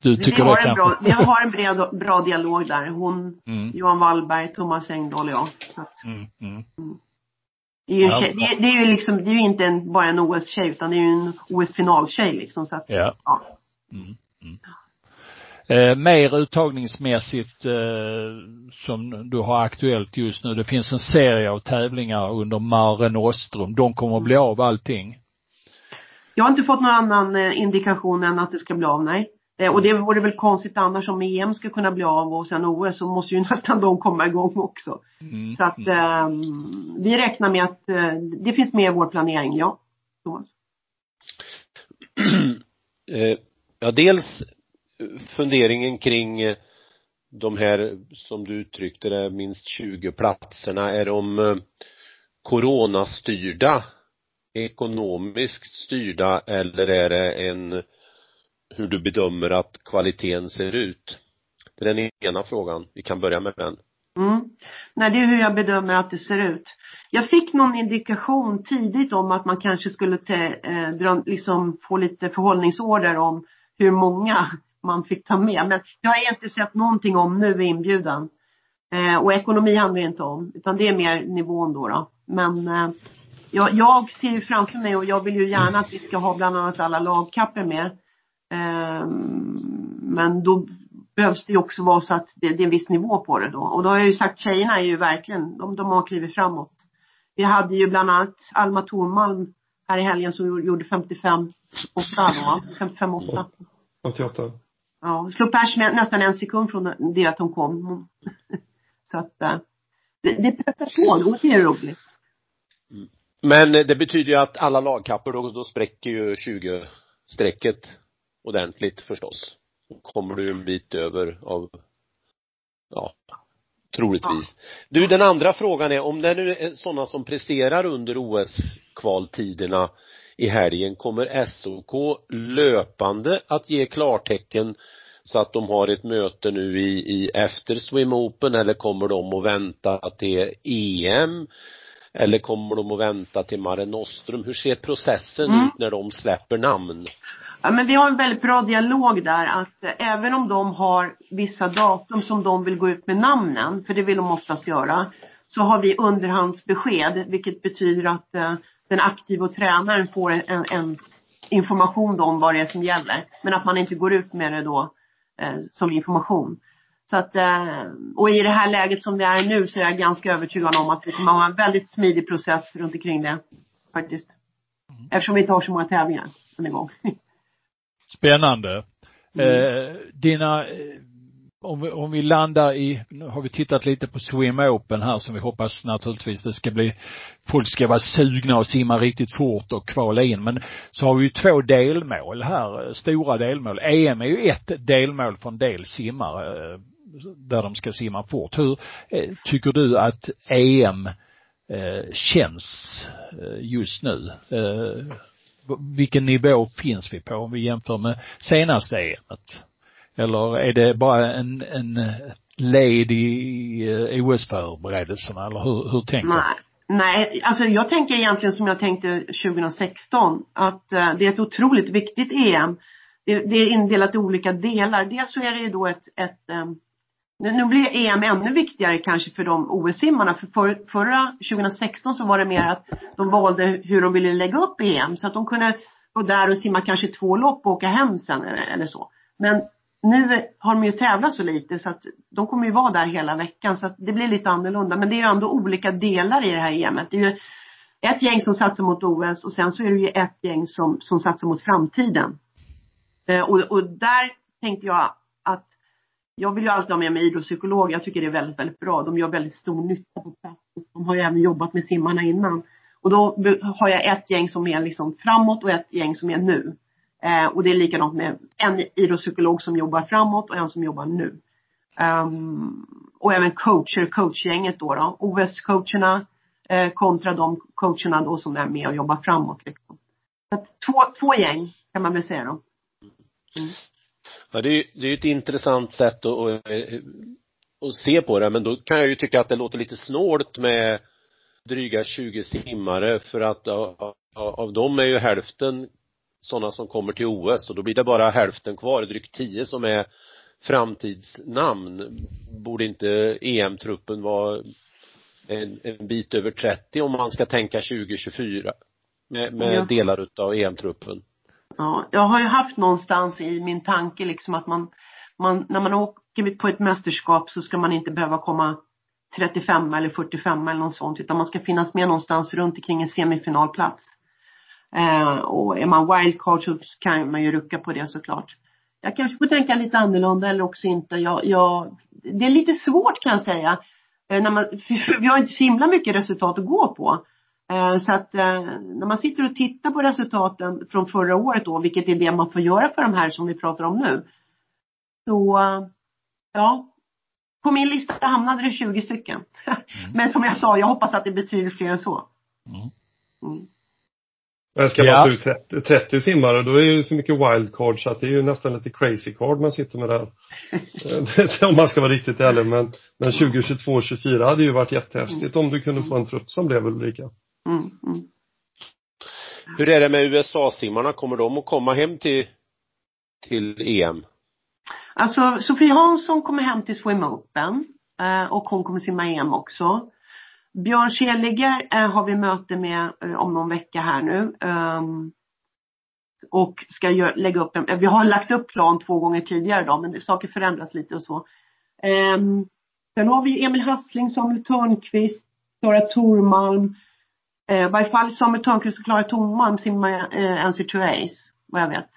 du tycker vi, har en bra, vi har en bred, bra dialog där. Hon, mm. Johan Wallberg, Thomas Engdahl och jag. Så att, mm, mm. mm. Det är ju, ja. tjej, det, är, det, är ju liksom, det är ju inte en, bara en OS-tjej utan det är ju en OS-finaltjej liksom så att, ja. ja. Mm, mm. Eh, mer uttagningsmässigt eh, som du har aktuellt just nu. Det finns en serie av tävlingar under Mare Nostrum. De kommer att bli av allting. Jag har inte fått någon annan eh, indikation än att det ska bli av, nej. Eh, och det vore väl konstigt annars om EM ska kunna bli av och sen OS så måste ju nästan de komma igång också. Mm. Så att eh, vi räknar med att eh, det finns med i vår planering, ja. Thomas. Eh, ja, dels funderingen kring de här, som du uttryckte det, minst 20 platserna, är de coronastyrda ekonomiskt styrda eller är det en hur du bedömer att kvaliteten ser ut? Det är den ena frågan. Vi kan börja med den. Mm. Nej, det är hur jag bedömer att det ser ut. Jag fick någon indikation tidigt om att man kanske skulle te, eh, dra, liksom få lite förhållningsorder om hur många man fick ta med. Men jag har inte sett någonting om nu i inbjudan. Eh, och ekonomi handlar det inte om, utan det är mer nivån då. då. Men eh, jag, jag ser ju framför mig och jag vill ju gärna att vi ska ha bland annat alla lagkapper med. Eh, men då behövs det ju också vara så att det, det, är en viss nivå på det då. Och då har jag ju sagt tjejerna är ju verkligen, de, de har klivit framåt. Vi hade ju bland annat Alma Thormalm här i helgen som gjorde 55 8 då, 55 8. 88. Ja, slog pers med nästan en sekund från det att hon kom. Så att eh, det, det pressar på och det är roligt. Men det betyder ju att alla lagkappor då, då spräcker ju 20-strecket ordentligt förstås. kommer du en bit över av, ja, troligtvis. Du, den andra frågan är, om det nu är sådana som presterar under OS-kvaltiderna i helgen, kommer SOK löpande att ge klartecken så att de har ett möte nu i, i efter Swim Open eller kommer de att vänta till EM? Eller kommer de att vänta till Mare Nostrum? Hur ser processen mm. ut när de släpper namn? Ja, men vi har en väldigt bra dialog där att eh, även om de har vissa datum som de vill gå ut med namnen, för det vill de oftast göra, så har vi underhandsbesked vilket betyder att eh, den aktiva tränaren får en, en information om vad det är som gäller. Men att man inte går ut med det då eh, som information. Så att, eh, och i det här läget som det är nu så är jag ganska övertygad om att vi kommer ha en väldigt smidig process runt omkring det. Faktiskt. Mm. Eftersom vi inte har så många tävlingar en gång. Spännande. Mm. Eh, dina, eh, om vi, om vi landar i, nu har vi tittat lite på Swim Open här som vi hoppas naturligtvis det ska bli, folk ska vara sugna och simma riktigt fort och kvala in. Men så har vi ju två delmål här, stora delmål. EM är ju ett delmål för en del simmare där de ska simma fort. Hur eh, tycker du att EM eh, känns eh, just nu? vilken nivå finns vi på om vi jämför med senaste EMet? Eller är det bara en, en led i OS-förberedelserna eller hur, hur tänker du? Nej. Nej, alltså jag tänker egentligen som jag tänkte 2016 att det är ett otroligt viktigt EM. Det, det, är indelat i olika delar. Dels så är det ju då ett, ett um, nu blir EM ännu viktigare kanske för de OS-simmarna. För, för förra 2016 så var det mer att de valde hur de ville lägga upp EM. Så att de kunde vara där och simma kanske två lopp och åka hem sen eller, eller så. Men nu har de ju tävlat så lite så att de kommer ju vara där hela veckan så att det blir lite annorlunda. Men det är ju ändå olika delar i det här EMet. Det är ju ett gäng som satsar mot OS och sen så är det ju ett gäng som, som satsar mot framtiden. Eh, och, och där tänkte jag jag vill ju alltid ha med mig idrottspsykologer, Jag tycker det är väldigt, väldigt bra. De gör väldigt stor nytta på plats. De har ju även jobbat med simmarna innan. Och då har jag ett gäng som är liksom framåt och ett gäng som är nu. Eh, och det är likadant med en idrottspsykolog som jobbar framåt och en som jobbar nu. Um, och även coacher, coachgänget då. då. OS-coacherna eh, kontra de coacherna då som är med och jobbar framåt. Liksom. Så att två, två gäng kan man väl säga då. Mm. Ja, det är ju det är ett intressant sätt att, att, att se på det, men då kan jag ju tycka att det låter lite snålt med dryga 20 simmare för att av, av dem är ju hälften sådana som kommer till OS och då blir det bara hälften kvar, drygt 10 som är framtidsnamn. Borde inte EM-truppen vara en, en bit över 30 om man ska tänka 2024 med, med ja. delar utav EM-truppen? Ja, jag har ju haft någonstans i min tanke liksom att man, man, när man åker på ett mästerskap så ska man inte behöva komma 35 eller 45 eller något sånt utan man ska finnas med någonstans runt omkring en semifinalplats. Eh, och är man wildcard så kan man ju rucka på det såklart. Jag kanske får tänka lite annorlunda eller också inte. Jag, jag, det är lite svårt kan jag säga. Eh, när man, vi har inte så himla mycket resultat att gå på. Eh, så att eh, när man sitter och tittar på resultaten från förra året då, vilket är det man får göra för de här som vi pratar om nu. Så, ja. På min lista hamnade det 20 stycken. Mm. Men som jag sa, jag hoppas att det betyder fler än så. Mm. Mm. Men ska man ja. ta ut 30, 30 simmare då är det ju så mycket wildcard så att det är ju nästan lite crazy card man sitter med där. om man ska vara riktigt ärlig men, men 2022, 24 hade ju varit jättehäftigt om du kunde få en trupp som blev Ulrika. Mm, mm. Hur är det med USA-simmarna? Kommer de att komma hem till, till EM? Alltså Sofie Hansson kommer hem till Swim Open eh, och hon kommer simma EM också. Björn Kjeliger eh, har vi möte med eh, om någon vecka här nu. Um, och ska lägga upp en, vi har lagt upp plan två gånger tidigare då men saker förändras lite och så. Um, sen har vi Emil Hassling, Samuel Törnqvist, Sara Tormalm, I varje fall Samuel Törnqvist och Klara Thorman simmar eh, NC2 Ace, vad jag vet.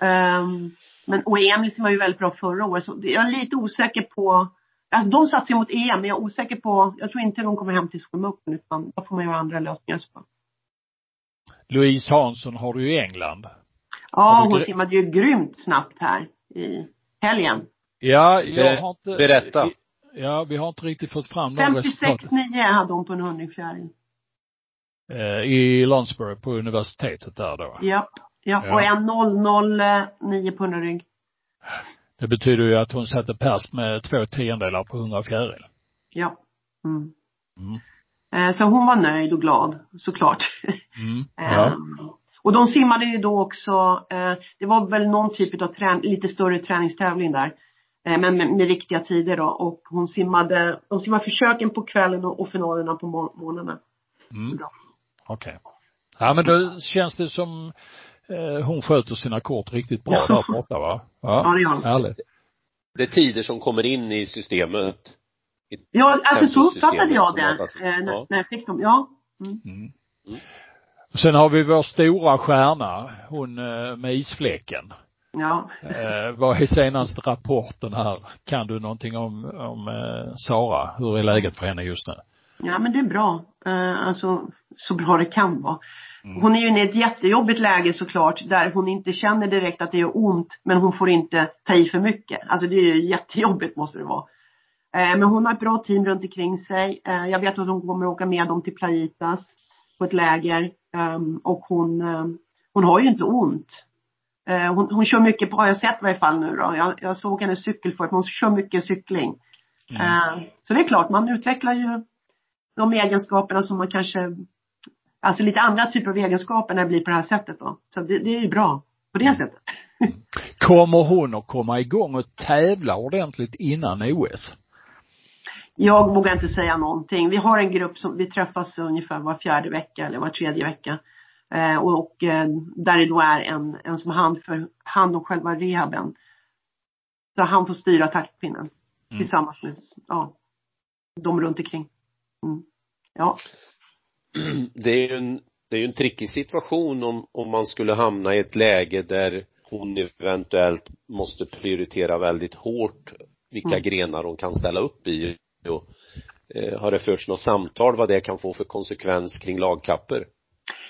Um, men, och Emil simmade ju väldigt bra förra året, så jag är lite osäker på Alltså de satsar mot EM, men jag är osäker på, jag tror inte de kommer hem till Swim Open utan då får man göra andra lösningar så. Louise Hansson har du i England. Ja, hon simmade ju grymt snabbt här i helgen. Ja, jag har inte Berätta. Ja, vi har inte riktigt fått fram de 56,9 hade hon på en hundringfjäril. Eh, I Lonsbury på universitetet där då. Ja, ja, Ja. och en 009 på hundrygg. Det betyder ju att hon satte pers med två tiondelar på 100 fjäril. Ja. Mm. Mm. Eh, Så hon var nöjd och glad, såklart. Mm. Ja. Och de simmade ju då också, eh, det var väl någon typ av trän lite större träningstävling där. Eh, men med, med riktiga tider då. Och hon simmade, de simmade försöken på kvällen och, och finalerna på mor- morgnarna. Mm. Okej. Ja men då känns det som eh, hon sköter sina kort riktigt bra Ja. där borta va? Ja, det gör hon. Härligt. Det är tider som kommer in i systemet. I Ja, alltså så uppfattade jag det. Eh, när, Ja. när jag fick dem. Ja. Mm. Mm. Mm. Sen har vi vår stora stjärna, hon eh, med isfläcken. Ja. Eh, vad är senaste rapporten här? Kan du någonting om, om eh, Sara? Hur är läget för henne just nu? Ja men det är bra. Eh, alltså så bra det kan vara. Mm. Hon är ju i ett jättejobbigt läge såklart där hon inte känner direkt att det gör ont men hon får inte ta i för mycket. Alltså det är ju jättejobbigt måste det vara. Eh, men hon har ett bra team runt omkring sig. Eh, jag vet att hon kommer åka med dem till Playitas på ett läger. Ehm, och hon, eh, hon har ju inte ont. Hon, hon kör mycket på, har jag sett i varje fall nu då. Jag, jag såg hennes cykel för att hon kör mycket cykling. Mm. Så det är klart, man utvecklar ju de egenskaperna som man kanske, alltså lite andra typer av egenskaper när det blir på det här sättet då. Så det, det är ju bra på det sättet. Kommer hon att komma igång och tävla ordentligt innan OS? Jag vågar inte säga någonting. Vi har en grupp som, vi träffas ungefär var fjärde vecka eller var tredje vecka. Eh, och och eh, där det då är en, en som har hand, för, hand om själva rehaben. Så han får styra taktpinnen. Mm. Tillsammans med, ja, de runt omkring. Mm. Ja. det är ju en, det är ju en trickig situation om, om man skulle hamna i ett läge där hon eventuellt måste prioritera väldigt hårt vilka Mm. grenar hon kan ställa upp i och eh, har det förts något samtal vad det kan få för konsekvens kring lagkapper?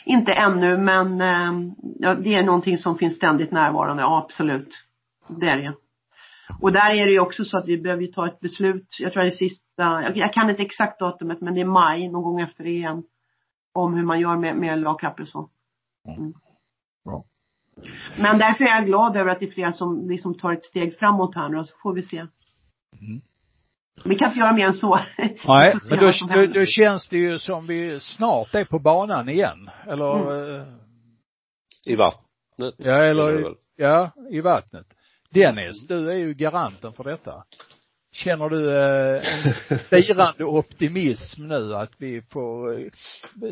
Inte ännu men eh, ja, det är någonting som finns ständigt närvarande, ja, absolut. Det är det. Och där är det ju också så att vi behöver ju ta ett beslut, jag tror det är sista, jag, kan inte exakt datumet men det är maj, någon gång efter EM. Om hur man gör med, med lagkapper och så. Mm. Bra. Men därför är jag glad över att det är flera som liksom tar ett steg framåt här nu och så får vi se. Mm. Vi kan inte göra mer än så. Nej, men då, då, då känns det ju som vi snart är på banan igen. Eller, Mm. eh, I vattnet? ja, eller, ja, i vattnet. Dennis, du är ju garanten för detta. Känner du eh, en spirande optimism nu att vi får eh,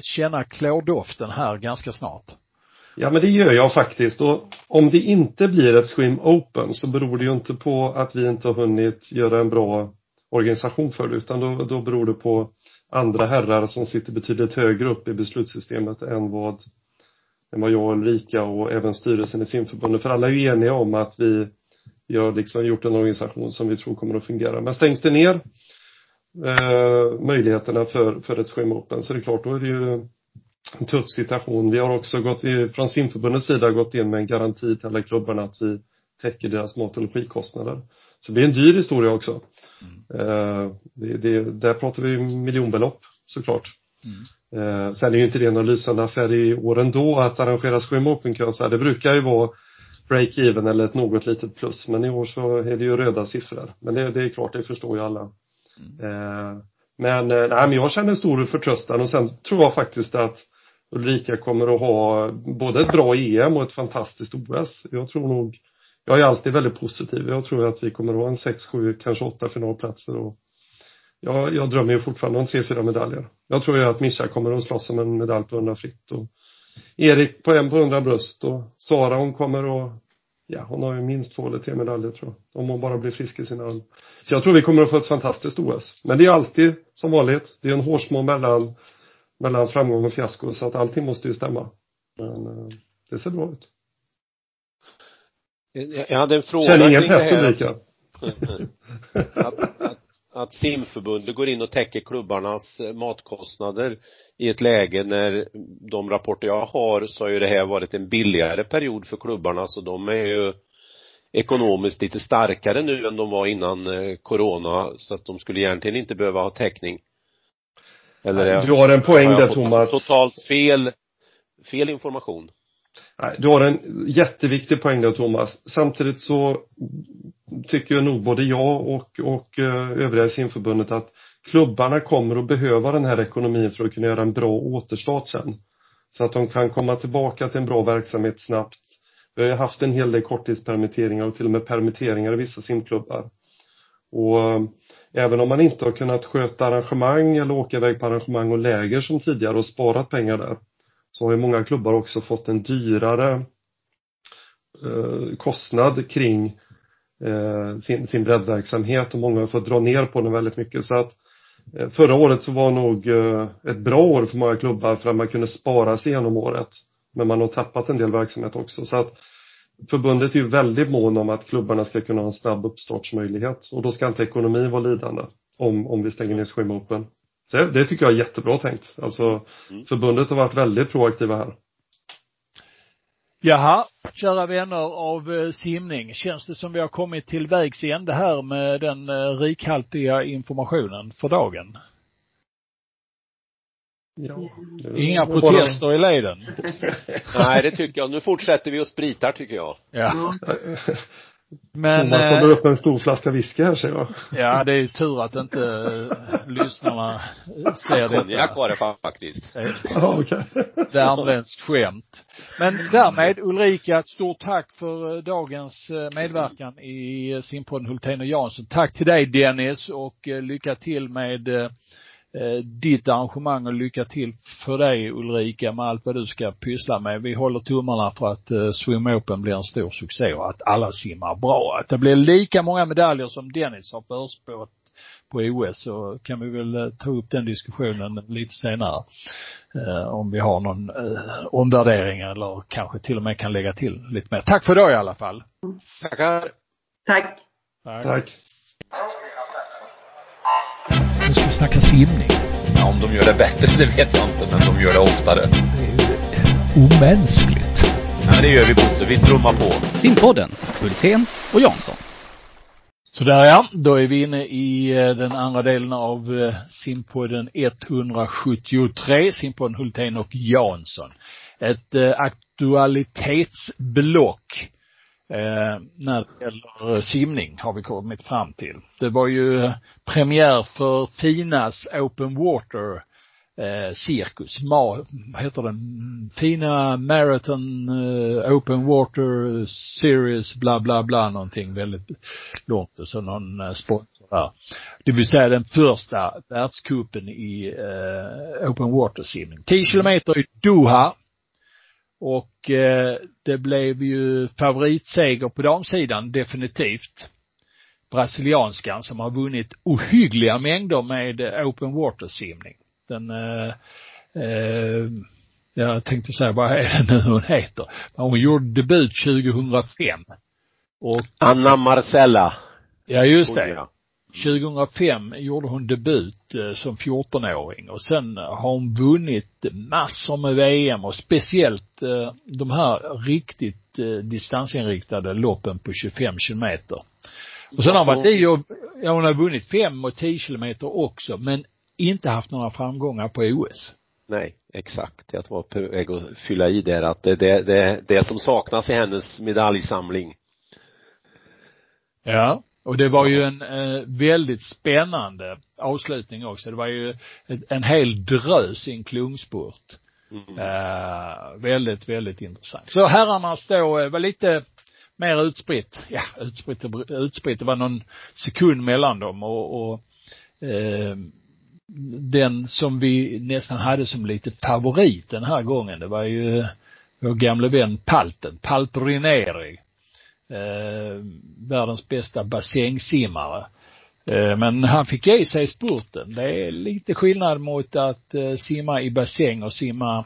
känna klordoften här ganska snart? Ja men det gör jag faktiskt och om det inte blir ett Swim Open så beror det ju inte på att vi inte har hunnit göra en bra organisation för det utan då, då beror det på andra herrar som sitter betydligt högre upp i beslutssystemet än vad, än vad jag och Ulrika och även styrelsen i simförbundet för alla är ju eniga om att vi, vi har liksom gjort en organisation som vi tror kommer att fungera. Men stängs det ner eh, möjligheterna för, för ett Swim Open så är det klart då är det ju en tuff situation. Vi har också gått, från simförbundets sida gått in med en garanti till alla klubbarna att vi täcker deras mat och logikostnader. Så det blir en dyr historia också. Eh, det, det, där pratar vi miljonbelopp såklart. Eh, sen är ju inte det någon lysande affär i år ändå att arrangera Swim Open jag säga. Det brukar ju vara break-even eller ett något litet plus. Men i år så är det ju röda siffror. Men det, det är klart, det förstår ju alla. Eh, men, eh, nej, men jag känner stor förtröstan och sen tror jag faktiskt att Ulrika kommer att ha både ett bra EM och ett fantastiskt OS. Jag tror nog, jag är alltid väldigt positiv. Jag tror att vi kommer att ha en sex, sju, kanske åtta finalplatser och jag, jag drömmer ju fortfarande om tre, fyra medaljer. Jag tror ju att Mischa kommer att slåss om en medalj på 100 fritt och Erik på en på 100 bröst och Sara hon kommer att Ja, hon har ju minst två eller tre medaljer tror jag. Om hon bara blir frisk i sin arm. Så jag tror vi kommer att få ett fantastiskt OS. Men det är alltid som vanligt. Det är en hårsmån mellan, mellan framgång och fiasko så att allting måste ju stämma. Men eh, det ser bra ut. Jag hade en fråga Känner ingen press. Ulrika. att, att, att simförbundet går in och täcker klubbarnas eh, matkostnader i ett läge när de rapporter jag har så har ju det här varit en billigare period för klubbarna så de är ju ekonomiskt lite starkare nu än de var innan eh, corona så att de skulle egentligen inte behöva ha täckning. Eller du har en poäng har där Thomas. Totalt fel, fel information. Du har en jätteviktig poäng där Thomas. Samtidigt så tycker jag nog både jag och, och eh, övriga i simförbundet att klubbarna kommer att behöva den här ekonomin för att kunna göra en bra återstart sen. Så att de kan komma tillbaka till en bra verksamhet snabbt. Vi har haft en hel del korttidspermitteringar och till och med permitteringar i vissa simklubbar. Och eh, även om man inte har kunnat sköta arrangemang eller åka iväg på arrangemang och läger som tidigare och sparat pengar där så har ju många klubbar också fått en dyrare eh, kostnad kring eh, sin, sin breddverksamhet och många har fått dra ner på den väldigt mycket. Så att eh, förra året så var nog eh, ett bra år för många klubbar för att man kunde spara sig genom året. Men man har tappat en del verksamhet också. Så att förbundet är ju väldigt mån om att klubbarna ska kunna ha en snabb uppstartsmöjlighet. Och då ska inte ekonomin vara lidande om, om vi stänger ner Swim Open. Så det tycker jag är jättebra tänkt. Alltså mm. förbundet har varit väldigt proaktiva här. Jaha, kära vänner av eh, simning. Känns det som vi har kommit till vägs ände här med den eh, rikhaltiga informationen för dagen? Ja. Inga protester i leden. Nej, det tycker jag. Nu fortsätter vi och spritar tycker jag. Ja. Men Thomas håller eh, upp en stor flaska whisky här ser jag. Ja, det är ju tur att inte äh, lyssnarna ser det. Konjak var det faktiskt. Ja, okej. Värmländskt skämt. Men därmed Ulrika, ett stort tack för eh, dagens medverkan i simpodden Hultén och Jansson. Tack till dig Dennis och lycka till med Eh, ditt arrangemang och lycka till för dig Ulrika med allt vad du ska pyssla med. Vi håller tummarna för att eh, Swim Open blir en stor succé och att alla simmar bra. Att det blir lika många medaljer som Dennis har förspått på OS så kan vi väl eh, ta upp den diskussionen lite senare. Eh, om vi har någon eh, omvärdering eller kanske till och med kan lägga till lite mer. Tack för idag i alla fall. Tackar. Tack. Tack. Tack. Snacka simning. Ja, om de gör det bättre, det vet jag inte, men de gör det oftare. Det är omänskligt. Ja, det gör vi Bosse. Vi trummar på. Simpodden, Hultén och Jansson. Sådär ja, då är vi inne i eh, den andra delen av eh, simpodden 173, simpodden Hultén och Jansson. Ett eh, aktualitetsblock eh, när det gäller simning har vi kommit fram till. Det var ju premiär för Finas Open Water eh, cirkus, Ma, vad heter den, Fina Marathon eh, Open Water Series bla bla bla någonting väldigt långt och så någon eh, sponsor där. Det vill säga den första världscupen i eh, Open Water simning. 10 kilometer i Doha och eh, det blev ju favoritseger på damsidan definitivt. Brasilianskan som har vunnit ohyggliga mängder med open water simning. Den eh, eh, jag tänkte säga, vad är det nu hon heter? Hon gjorde debut 2005. Och Anna Marcella. Ja, just det. 2005 gjorde hon debut eh, som 14-åring och sen har hon vunnit massor med VM och speciellt eh, de här riktigt eh, distansinriktade loppen på 25 kilometer. Och sen har hon varit i och, ja hon har vunnit 5 och 10 kilometer också men inte haft några framgångar på OS. Nej, exakt. Jag var på väg att fylla i där att det, det, det, det som saknas i hennes medaljsamling. Ja. Och det var ju en eh, väldigt spännande avslutning också. Det var ju ett, en hel drös i en klungspurt. Mm. Eh, väldigt, väldigt intressant. Så herrarnas då eh, var lite mer utspritt. Ja, utspritt, utspritt. Det var någon sekund mellan dem och, och eh, den som vi nästan hade som lite favorit den här gången, det var ju vår gamle vän Palten, Palperineri eh, världens bästa bassängsimmare. Eh, men han fick ge sig spurten. Det är lite skillnad mot att eh, simma i bassäng och simma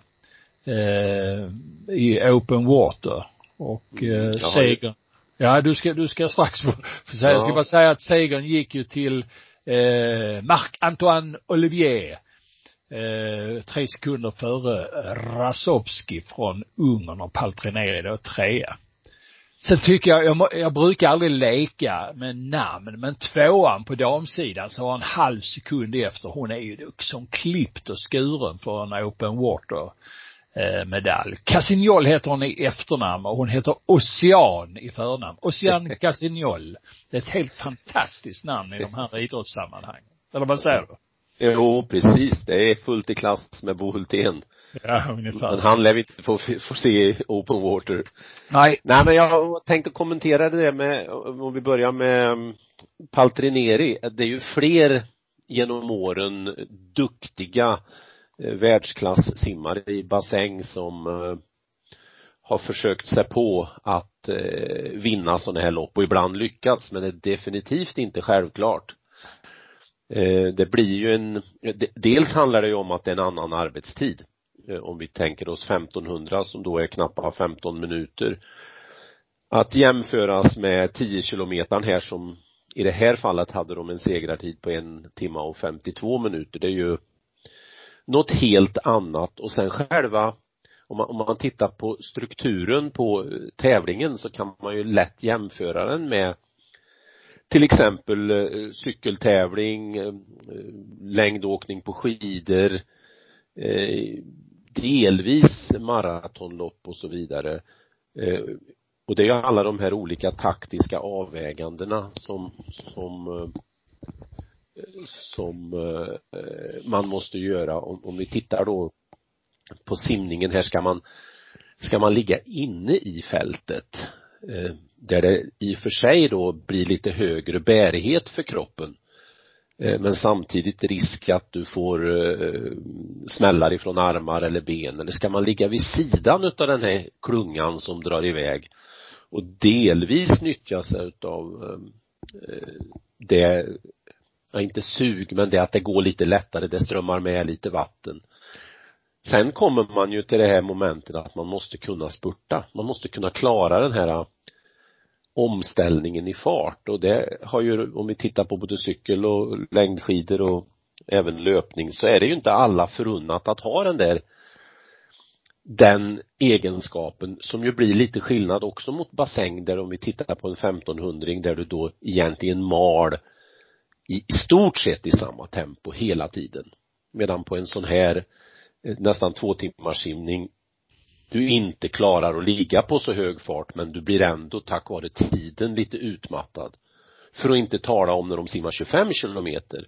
eh, i open water. Och eh, segern, ja du ska, du ska strax få, få säga, ja. jag ska bara säga att segern gick ju till eh, Marc-Antoine Olivier. Eh, tre sekunder före Rasovski från Ungern och Paltrineri då trea. Sen tycker jag, jag, jag, brukar aldrig leka med namn, men tvåan på damsidan så har en halv sekund efter, hon är ju som klippt och skuren för en open water eh, medalj. Cassignol heter hon i efternamn och hon heter Ocean i förnamn. Ocean Cassignol. Det är ett helt fantastiskt namn i de här idrottssammanhangen. Eller vad säger du? Jo, precis. Det är fullt i klass med Bo Hultén. Ja, ungefär. Men han lär inte få, få se open water. Nej. Nej, men jag tänkte kommentera det med, om vi börjar med mm, Paltrineri. Det är ju fler genom åren duktiga eh, världsklass-simmare i bassäng som eh, har försökt sig på att eh, vinna sådana här lopp och ibland lyckats men det är definitivt inte självklart. Det blir ju en, dels handlar det ju om att det är en annan arbetstid. Eh, om vi tänker oss 1500 som då är knappt 15 minuter. Att jämföras med 10 kilometern här som i det här fallet hade de en segrartid på en timme och 52 minuter. Det är ju något helt annat. Och sen själva om man, om man tittar på strukturen på eh, tävlingen så kan man ju lätt jämföra den med till exempel eh, cykeltävling, längdåkning på skidor, delvis maratonlopp och så vidare. Eh, och det är ju alla de här olika taktiska avvägandena som, som eh, som eh, man måste göra om, om vi tittar då på simningen här ska man ska man ligga inne i fältet där det i och för sig då blir lite högre bärighet för kroppen Eh, men samtidigt risk att du får eh, smällar ifrån armar eller ben. Eller ska man ligga vid sidan utav den här klungan som drar iväg? Och delvis nyttja sig utav eh, det, ja inte sug men det att det går lite lättare, det strömmar med lite vatten. Sen kommer man ju till det här momentet att man måste kunna spurta, man måste kunna klara den här omställningen i fart. Och det har ju, om vi tittar på både cykel och längdskidor och även löpning så är det ju inte alla förunnat att ha den där den egenskapen som ju blir lite skillnad också mot bassäng där om vi tittar på en 1500 där du då egentligen mal i, i stort sett i samma tempo hela tiden. Medan på en sån här eh, nästan två timmars simning du inte klarar att ligga på så hög fart men du blir ändå tack vare tiden lite utmattad. För att inte tala om när de simmar 25 kilometer.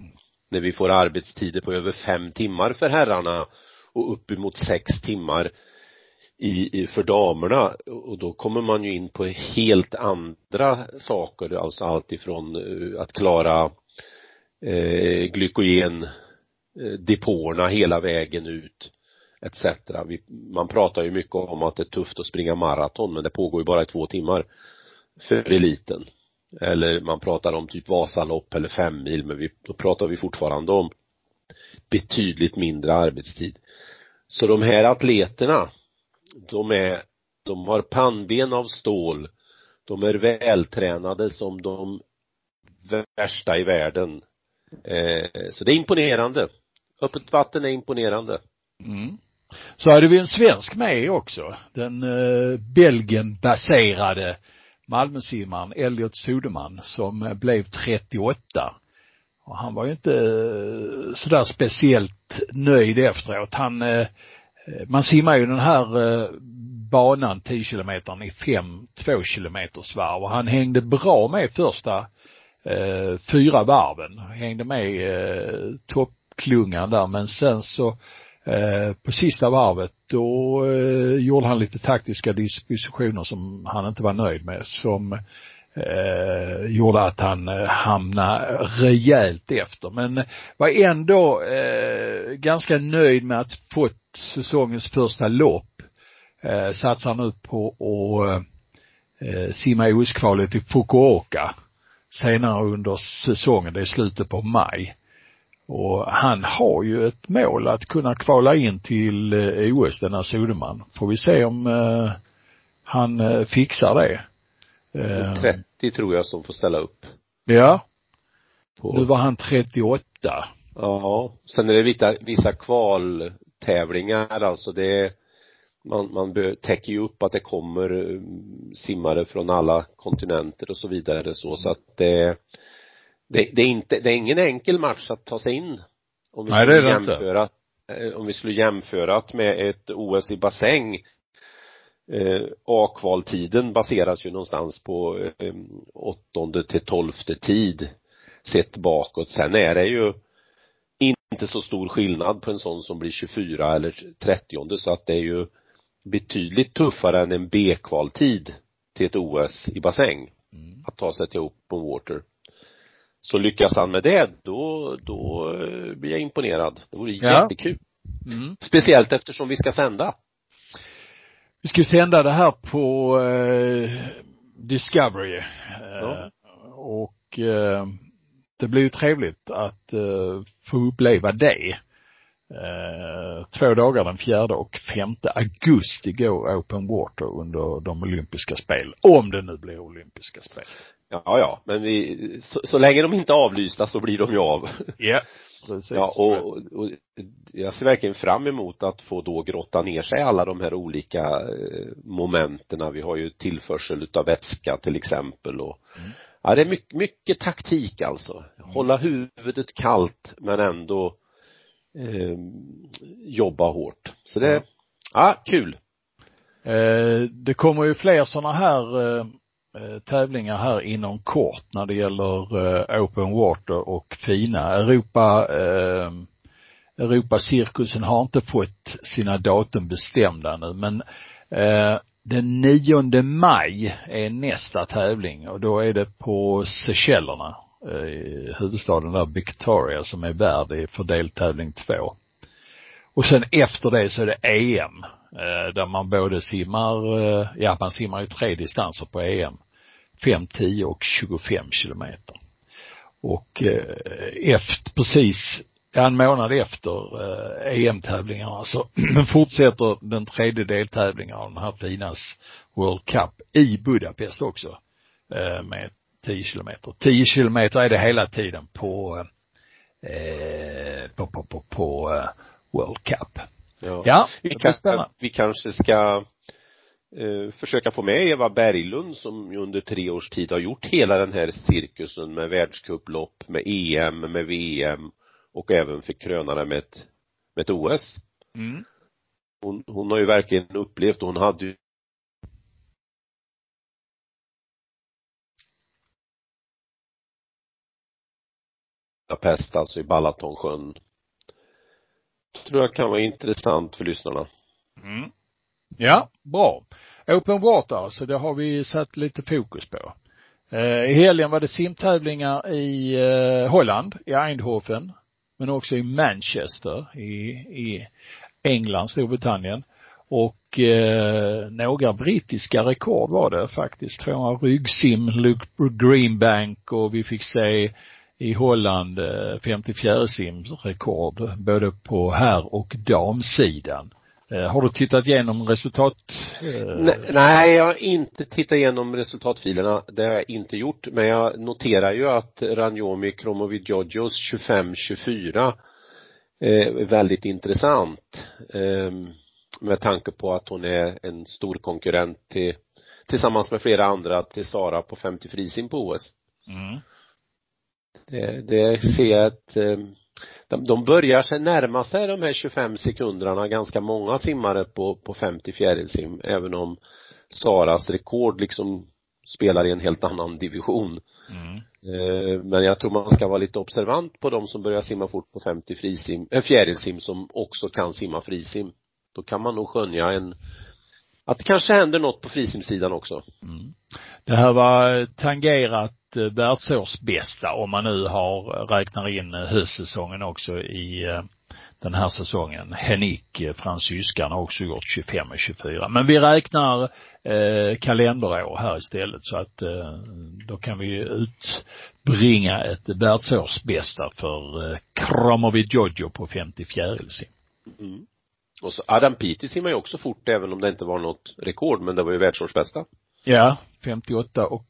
När vi får arbetstider på över fem timmar för herrarna och uppemot sex timmar i, i, för damerna och då kommer man ju in på helt andra saker, alltså allt ifrån eh, att klara eh, glykogen eh, depåerna hela vägen ut etc. Vi, man pratar ju mycket om att det är tufft att springa maraton men det pågår ju bara i två timmar för eliten. Eller man pratar om typ Vasalopp eller fem mil men vi, då pratar vi fortfarande om betydligt mindre arbetstid. Så de här atleterna, de är, de har pannben av stål, de är vältränade som de värsta i världen. Eh, så det är imponerande. Öppet vatten är imponerande. Mm. Så hade vi en svensk med också. Den eh, Belgien-baserade Malmösimmaren Elliot Sodeman som eh, blev 38. Och han var ju inte eh, sådär speciellt nöjd efteråt. Han, eh, eh man simmar ju den här eh, banan 10 kilometern i fem två kilometers varv och han hängde bra med första eh, fyra varven. Hängde med eh, toppklungan där men sen så Eh, på sista varvet då eh, gjorde han lite taktiska dispositioner som han inte var nöjd med som eh, gjorde att han eh, hamnade rejält efter men var ändå eh, ganska nöjd med att fått säsongens första lopp. Eh, satsar nu på att eh, simma OS-kvalet i Fukuoka senare under säsongen, det är slutet på maj. Och han har ju ett mål att kunna kvala in till eh, OS, den här Sodeman. Får vi se om eh, han eh, fixar det. 30 tror jag som får ställa upp. Ja. På. Nu var han 38. Ja. Sen är det vissa, vissa kvaltävlingar alltså det man, man täcker ju upp att det kommer eh, simmare från alla kontinenter och så vidare så, så att det, det, det är inte, det är ingen enkel match att ta sig in. Om vi Nej, det är det jämföra, inte. Eh, om vi skulle jämföra med ett OS i bassäng eh, A-kvaltiden baseras ju någonstans på eh, åttonde till tolfte tid sett bakåt. Sen är det ju inte så stor skillnad på en sån som blir 24 eller 30 så att det är ju betydligt tuffare än en B-kvaltid till ett OS i bassäng. Mm. Att ta sig till open water. Så lyckas han med det, då, då eh, blir jag imponerad. Det vore ja. jättekul. Mm. Speciellt eftersom vi ska sända. Vi ska sända det här på eh, Discovery. Eh, ja. Och eh, det blir ju trevligt att eh, få uppleva det. Eh, två dagar den fjärde och femte augusti går Open Water under de olympiska spel. Om det nu blir olympiska spel. Ja, ja, men vi, så, så länge de inte är avlysta så blir de ju av. Ja, precis. Ja, och, och, jag ser verkligen fram emot att få då grotta ner sig alla de här olika eh, momenten. Vi har ju tillförsel utav vätska till exempel och mm. ja, det är mycket, mycket taktik alltså. Hålla huvudet kallt men ändå eh, jobba hårt. Så det, ja, ja kul. Eh, det kommer ju fler sådana här eh, Eh, tävlingar här inom kort när det gäller eh, open water och fina. Europa eh, Europacirkusen har inte fått sina datum bestämda nu men eh, den 9 maj är nästa tävling och då är det på Seychellerna eh, huvudstaden där, Victoria, som är värd för deltävling två. Och sen efter det så är det EM, eh, där man både simmar, eh, ja man simmar ju tre distanser på EM. 5, 10 och 25 kilometer. Och eh, efter, precis en månad efter EM-tävlingarna så fortsätter den tredje deltävlingen av den här Finas World Cup i Budapest också med 10 kilometer. 10 kilometer är det hela tiden på, eh, på, på, på, på World Cup. Ja, ja vi, kanske, vi kanske ska eh, försöka få med Eva Berglund som under tre års tid har gjort hela den här cirkusen med världscuplopp, med EM, med VM och även fick kröna det med ett, med ett OS. Mm. Hon, hon har ju verkligen upplevt, hon hade ju Budapest, alltså i Balatonsjön. Tror jag kan vara intressant för lyssnarna. Mm. Ja, bra. Open water alltså, det har vi satt lite fokus på. Eh, I helgen var det simtävlingar i eh, Holland, i Eindhoven, men också i Manchester i, i England, Storbritannien. Och eh, några brittiska rekord var det faktiskt. 200 ryggsim, Luke Greenbank och vi fick se i Holland eh, 54 sims rekord både på herr och damsidan. Eh, har du tittat igenom resultat? Eh? Nej, jag har inte tittat igenom resultatfilerna. Det har jag inte gjort. Men jag noterar ju att Ranjomi Kromowidjodjos 25-24 är väldigt intressant. Ehm, med tanke på att hon är en stor konkurrent till, tillsammans med flera andra till Sara på 50 frisim på OS. Mm. Det, det ser jag att eh, de, de börjar sig närma sig de här 25 sekunderna ganska många simmare på, på 50 fjärilsim även om Saras rekord liksom spelar i en helt annan division. Mm. Eh, men jag tror man ska vara lite observant på de som börjar simma fort på 50 frisim, äh, fjärilsim som också kan simma frisim. Då kan man nog skönja en att det kanske händer något på frisimsidan också. Mm. Det här var tangerat Eh, världsårsbästa om man nu har, räknar in eh, höstsäsongen också i eh, den här säsongen. Henrik, fransyskan, har också gjort 25 och 24. Men vi räknar eh, kalenderår här istället så att eh, då kan vi utbringa ett världsårsbästa för eh, Kramovi Jojo på 54 sim. Mm. Och så Adam Peaty simmar ju också fort även om det inte var något rekord men det var ju världsårsbästa. Ja, 58 och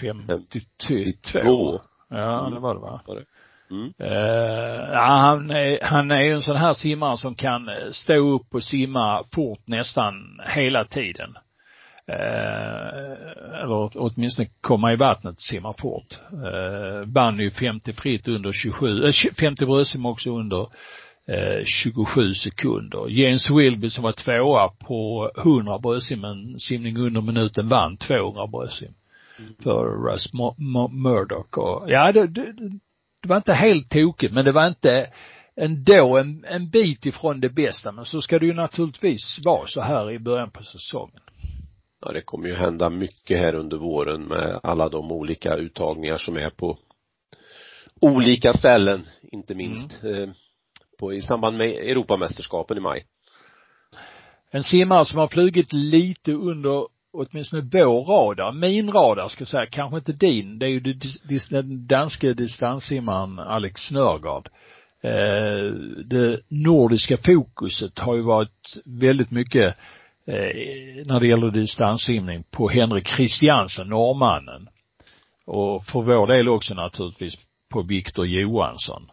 52. Ja, det var det va? Var det? Mm. Uh, han, är, han är ju en sån här simmare som kan stå upp och simma fort nästan hela tiden. Uh, eller åtminstone komma i vattnet och simma fort. Uh, vann ju 50 fritt under 27, äh, 50 bröstsim också under 27 sekunder. James Wilby som var tvåa på 100 bröstsim, simning under minuten vann 200 bröstsim. Mm. För Russ Murdoch och, ja det, det, det var inte helt tokigt men det var inte ändå en, en bit ifrån det bästa. Men så ska det ju naturligtvis vara så här i början på säsongen. Ja, det kommer ju hända mycket här under våren med alla de olika uttagningar som är på olika ställen, inte minst mm på, i samband med Europamästerskapen i maj. En simmare som har flugit lite under åtminstone vår radar, min radar ska jag säga, kanske inte din, det är ju den danske distanssimmaren Alex Snörgard. Eh, det nordiska fokuset har ju varit väldigt mycket eh, när det gäller distanssimning på Henrik Christiansen, norrmannen. Och för vår del också naturligtvis på Viktor Johansson.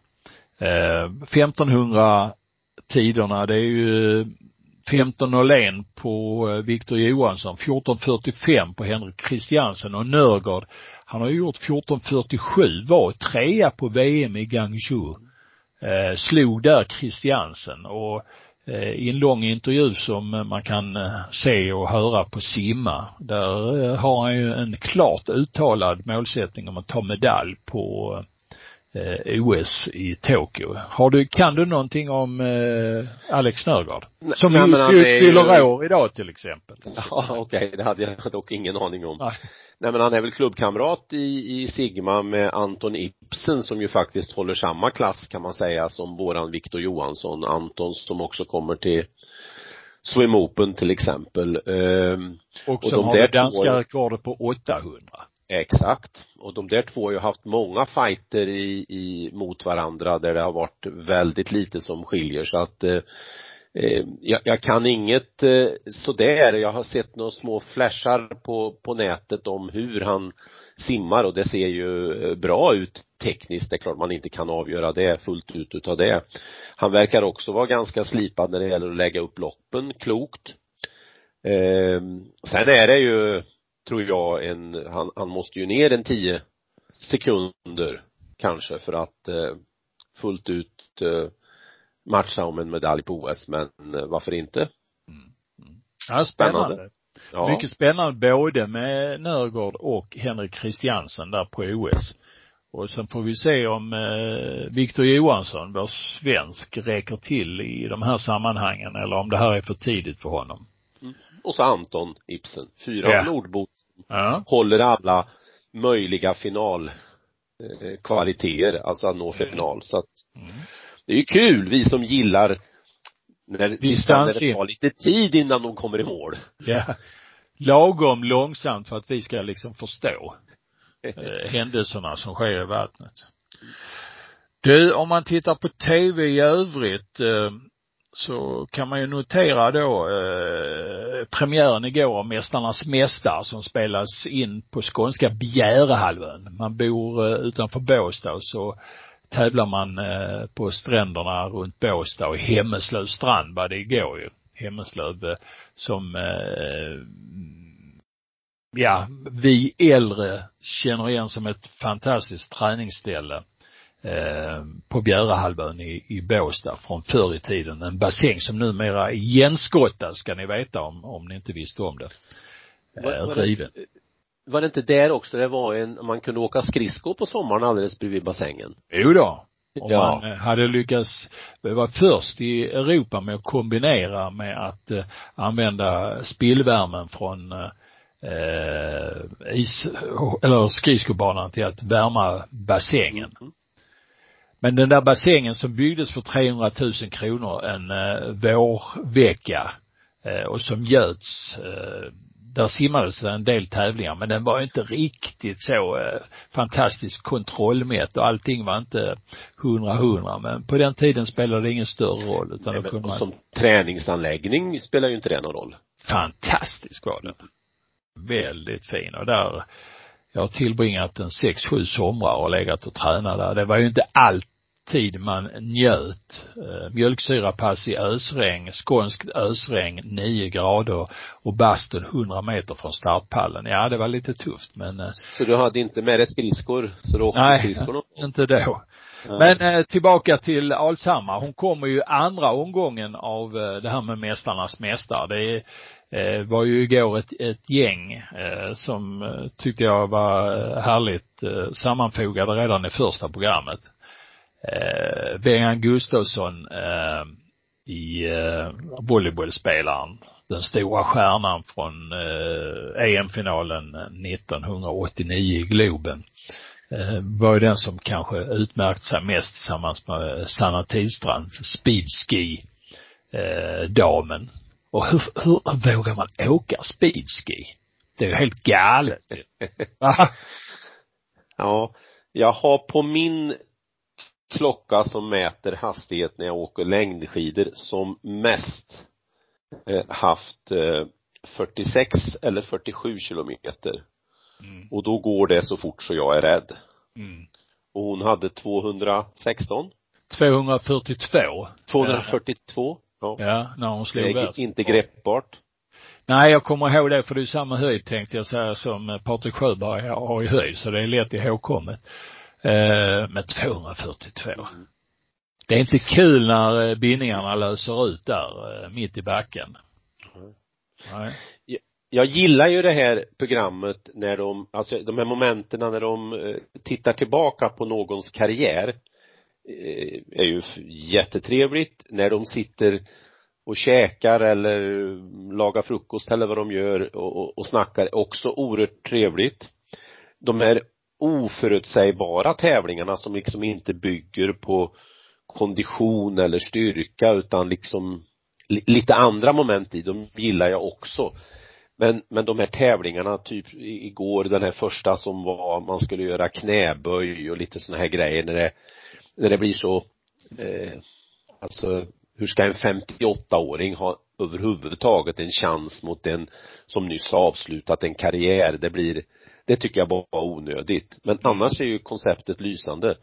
Eh, 1500 tiderna, det är ju 15.01 på eh, Viktor Johansson, 14.45 på Henrik Christiansen och Nörgård, han har ju gjort 14.47, var trea på VM i Guangzhou. Eh, slog där Christiansen och eh, i en lång intervju som eh, man kan se och höra på Simma, där har han ju en klart uttalad målsättning om att ta medalj på eh, OS i Tokyo. Har du, kan du någonting om eh, Alex Nörgaard? Som Nej, men fyller ju... år idag till exempel. Ja, okej, okay. det hade jag dock ingen aning om. Nej. Nej men han är väl klubbkamrat i, i Sigma med Anton Ibsen som ju faktiskt håller samma klass kan man säga som våran Viktor Johansson, Anton som också kommer till Swim Open till exempel. Ehm, och som och de har det danska rekordet på 800. Exakt. Och de där två har ju haft många fighter i, i, mot varandra där det har varit väldigt lite som skiljer så att eh, eh jag, jag, kan inget eh, sådär. Jag har sett några små flashar på, på nätet om hur han simmar och det ser ju eh, bra ut tekniskt. Det är klart man inte kan avgöra det fullt ut utav det. Han verkar också vara ganska slipad när det gäller att lägga upp loppen klokt. Eh, sen är det ju tror jag en, han, han måste ju ner en tio sekunder kanske för att eh, fullt ut eh, matcha om en medalj på OS men eh, varför inte? Mm. Mm. Ja, spännande. spännande. Ja. Mycket spännande både med Nörgård och Henrik Christiansen där på OS. Och sen får vi se om eh, Viktor Johansson, vår svensk, räcker till i de här sammanhangen eller om det här är för tidigt för honom. Mm. Och så Anton Ibsen, fyra ja. nordbor ja. håller alla möjliga finalkvaliteter, eh, alltså att nå final. Så att mm. det är ju kul, vi som gillar när, när det tar lite tid innan de kommer i mål. Ja. Lagom långsamt för att vi ska liksom förstå eh, händelserna som sker i vattnet. Du, om man tittar på tv i övrigt eh, så kan man ju notera då eh, premiären igår av Mästarnas mästare som spelas in på skånska Bjärehalvön. Man bor eh, utanför Båstad och så tävlar man eh, på stränderna runt Båstad och Hemmeslöv strand var det igår ju. Hemmeslöv eh, som eh, ja, vi äldre känner igen som ett fantastiskt träningsställe Eh, på Bjärehalvön i, i Båstad från förr i tiden. En bassäng som numera är igenskottad ska ni veta om, om ni inte visste om det. Var, eh, var, det, var det inte där också det var en, man kunde åka skridskor på sommaren alldeles bredvid bassängen? Jo då. Om ja. man eh, hade lyckats vara först i Europa med att kombinera med att eh, använda spillvärmen från eh, is, eller skridskobanan till att värma bassängen. Mm. Men den där bassängen som byggdes för 300 000 kronor en eh, vårvecka eh, och som göts eh, där simmades en del tävlingar men den var inte riktigt så eh, fantastiskt kontrollmätt och allting var inte hundra hundra men på den tiden spelade det ingen större roll utan Nej, då kunde man som träningsanläggning spelar ju inte det någon roll. Fantastisk var den. Väldigt fin och där jag har tillbringat en sex, sju somrar och legat och tränat där. Det var ju inte alltid man njöt. Eh, mjölksyrapass i ösregn, skånskt ösregn, nio grader och bastun hundra meter från startpallen. Ja, det var lite tufft men eh, Så du hade inte med dig skridskor? Så du åkte Nej, skridskor någon? inte då. Men eh, tillbaka till Alshammar. Hon kommer ju andra omgången av eh, det här med Mästarnas mästare. Det eh, var ju igår ett, ett gäng som tyckte jag var härligt sammanfogade redan i första programmet. Eh, Bengan Gustafsson eh, i eh, volleybollspelaren, den stora stjärnan från eh, EM-finalen 1989 i Globen eh, var ju den som kanske utmärkt sig mest tillsammans med Sanna Tidstrand, speedski eh, damen. Och hur, hur vågar man åka speedski? Det är ju helt galet? Ja, jag har på min klocka som mäter hastighet när jag åker längdskidor som mest eh, haft eh, 46 eller 47 kilometer. Mm. Och då går det så fort så jag är rädd. Mm. Och hon hade 216, 242. 242. Ja. Ja, när hon Det slog är värst. inte greppbart. Nej, jag kommer ihåg det för det är samma höjd tänkte jag säga som eh, Patrik Sjöberg har i höjd så det är lätt ihågkommet. Eh, med 242. Det är inte kul när eh, bindningarna löser ut där eh, mitt i backen. Nej. Jag gillar ju det här programmet när de, alltså de här momenten när de eh, tittar tillbaka på någons karriär är ju jättetrevligt när de sitter och käkar eller lagar frukost eller vad de gör och, och, och snackar också oerhört trevligt. De här oförutsägbara tävlingarna som liksom inte bygger på kondition eller styrka utan liksom lite andra moment i, de gillar jag också. Men, men de här tävlingarna, typ igår den här första som var, man skulle göra knäböj och lite såna här grejer när det, när det blir så, eh, alltså hur ska en 58-åring ha överhuvudtaget en chans mot en som nyss har avslutat en karriär? Det blir, det tycker jag bara var onödigt. Men annars är ju konceptet lysande.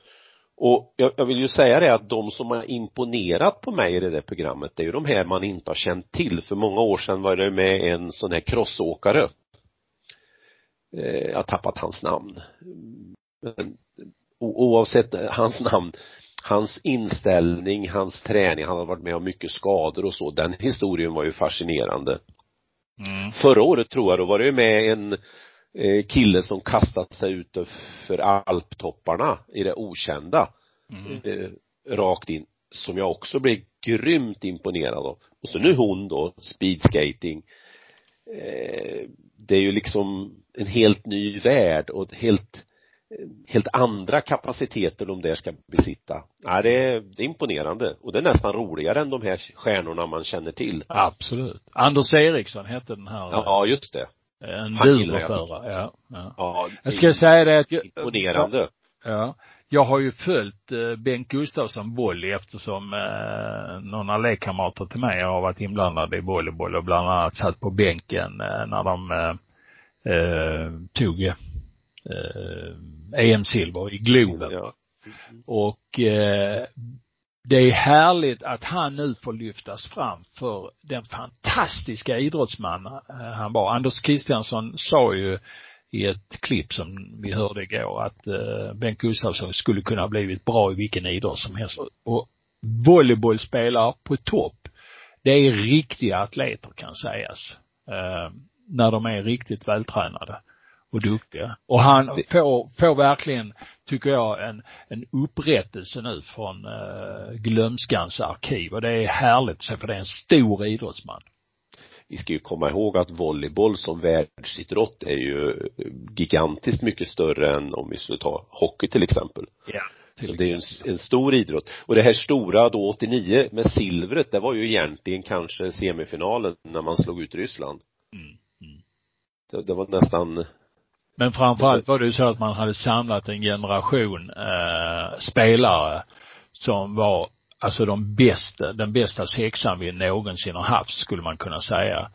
Och jag, jag vill ju säga det att de som har imponerat på mig i det där programmet, det är ju de här man inte har känt till. För många år sedan var det med en sån här crossåkare. Eh, jag har tappat hans namn. Men oavsett hans namn, hans inställning, hans träning, han har varit med om mycket skador och så, den historien var ju fascinerande. Mm. Förra året tror jag, då var det ju med en kille som kastat sig ut för alptopparna i det okända Mm. eh, rakt in som jag också blev grymt imponerad av. Och så nu hon då, speedskating. Eh, det är ju liksom en helt ny värld och helt eh, helt andra kapaciteter de där ska besitta. Ja, det, är, det är imponerande och det är nästan roligare än de här stjärnorna man känner till. Absolut. Anders Eriksson hette den här. Ja, just det. Eh, En duoförare. Ja, ja. Ja, Jag ska säga det att jag, imponerande. Ja. Jag har ju följt eh, Bengt Gustafsson volley eftersom eh, några lekkamrater till mig har varit inblandade i volleyboll och bland annat satt på bänken eh, när de eh, eh, tog eh, EM-silver i Globen. Ja. Och eh, det är härligt att han nu får lyftas fram för den fantastiska idrottsman eh, han var. Anders Kristiansson sa ju i ett klipp som vi hörde igår att eh, Bengt Gustafsson skulle kunna ha blivit bra i vilken idrott som helst. Och volleybollspelare på topp, det är riktiga atleter kan sägas. Eh, när de är riktigt vältränade och duktiga. Och han får, får verkligen, tycker jag, en, en upprättelse nu från eh, glömskans arkiv och det är härligt för det är en stor idrottsman. vi ska ju komma ihåg att volleyboll som världsidrott är ju gigantiskt mycket större än om vi skulle ta hockey till exempel. Ja. Så det är en, en stor idrott. Och det här stora då 89 med silvret, det var ju egentligen kanske semifinalen när man slog ut Ryssland. Mm. Mm. Det, det var nästan, Men framförallt var det ju så att man hade samlat en generation eh, spelare som var alltså de bästa, den bästa sexan vi någonsin har haft skulle man kunna säga.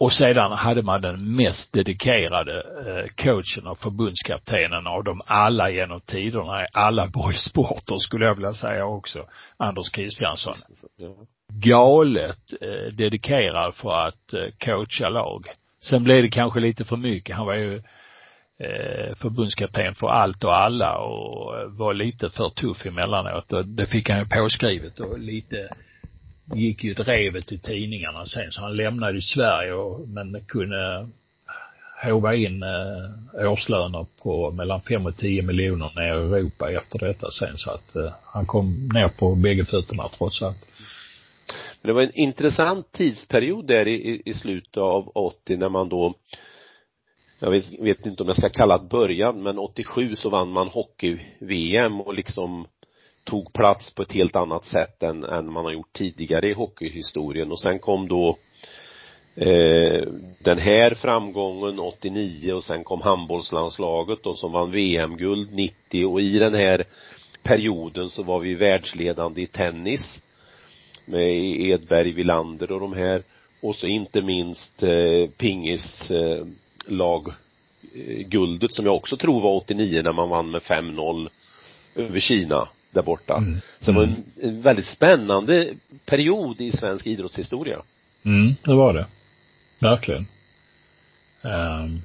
och sedan hade man den mest dedikerade eh, coachen och förbundskaptenen av dem alla genom tiderna i alla bollsporter skulle jag vilja säga också. Anders Kristiansson. Galet eh, dedikerad för att eh, coacha lag. Sen blev det kanske lite för mycket. Han var ju Eh, förbundskapten för allt och alla och eh, var lite för tuff emellanåt. Och det fick han ju påskrivet och lite gick ju drevet i tidningarna sen. Så han lämnade Sverige och, men kunde håva in eh, årslöner på mellan 5 och 10 miljoner ner i Europa efter detta sen. Så att eh, han kom ner på bägge fötterna trots allt. Det var en intressant tidsperiod där i, i slutet av 80 när man då jag vet, vet inte om jag ska kalla det början, men 87 så vann man hockey-VM och liksom tog plats på ett helt annat sätt än, än man har gjort tidigare i hockeyhistorien. Och sen kom då eh, den här framgången 89 och sen kom handbollslandslaget då som vann VM-guld 90 och i den här perioden så var vi världsledande i tennis med Edberg, Villander och de här. Och så inte minst eh, pingis eh, lag guldet som jag också tror var 89 när man vann med 5-0 över Kina där borta. Mm. Så det var en, mm. en, väldigt spännande period i svensk idrottshistoria. Mm, det var det. Verkligen. Um,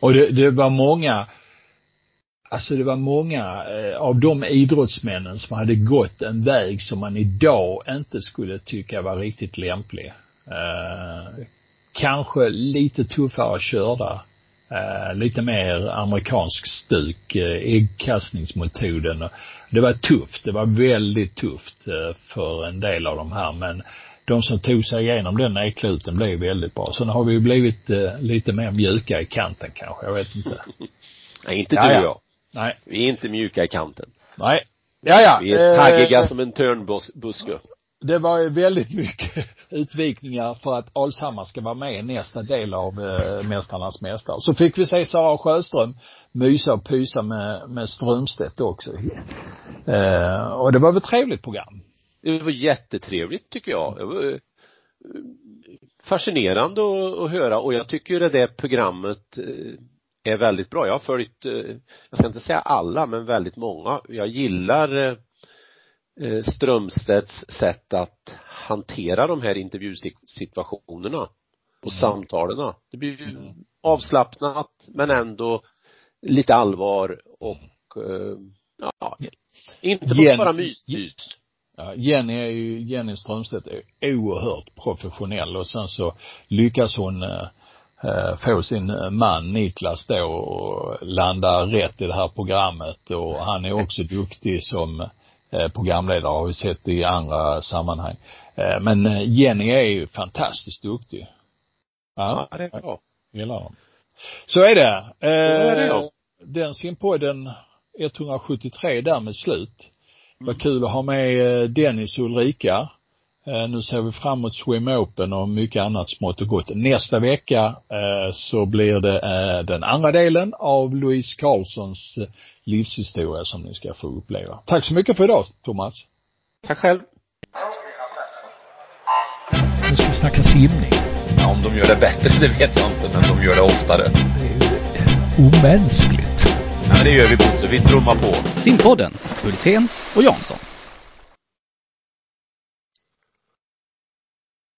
och det, det var många, alltså det var många eh, av de idrottsmännen som hade gått en väg som man idag inte skulle tycka var riktigt lämplig. Uh, kanske lite tuffare körda Eh, lite mer amerikansk stuk, eh, äggkastningsmetoden. Det var tufft, det var väldigt tufft eh, för en del av de här men de som tog sig igenom den ekluten blev väldigt bra. Sen har vi ju blivit eh, lite mer mjuka i kanten kanske, jag vet inte. Nej, inte du och jag. Nej. Vi är inte mjuka i kanten. Nej. Ja, ja. Vi är taggiga eh, som en törnbuske det var ju väldigt mycket utvikningar för att Alshammar ska vara med i nästa del av eh, Mästarnas mästare. Så fick vi se Sara Sjöström mysa och pysa med, med Strömstedt också. Eh, och det var väl ett trevligt program. Det var jättetrevligt tycker jag. Det var eh, fascinerande att, att höra och jag tycker det där programmet eh, är väldigt bra. Jag har följt, eh, jag ska inte säga alla, men väldigt många. Jag gillar Eh, Strömstedts sätt att hantera de här intervjusituationerna och mm. samtalen. Det blir ju mm. avslappnat men ändå lite allvar och eh, ja, inte Jen, bara mys, mys. Ja, Jenny är ju, Jenny Strömstedt är oerhört professionell och sen så lyckas hon eh, eh få sin man Niklas då och landa rätt i det här programmet och han är också duktig som Eh, programledare har vi sett i andra sammanhang. Eh, men eh, Jenny är ju fantastiskt duktig. Ja, ja det är bra. Gillar dem. Så är det. Så är det ja. Den simpodden 173 därmed slut. Mm. Vad kul att ha med Dennis och Ulrika. Eh, nu ser vi fram emot Swim Open och mycket annat smått och gott. Nästa vecka eh, så blir det eh, den andra delen av Louise Carlssons livshistoria som ni ska få uppleva. Tack så mycket för idag, Thomas. Tack själv. Nu ska vi snacka simning. Ja, om de gör det bättre, det vet jag inte, men de gör det oftare. Det är ju omänskligt. Ja, men det gör vi, Bosse. Vi trummar på. Simpodden, Hultén och Jansson.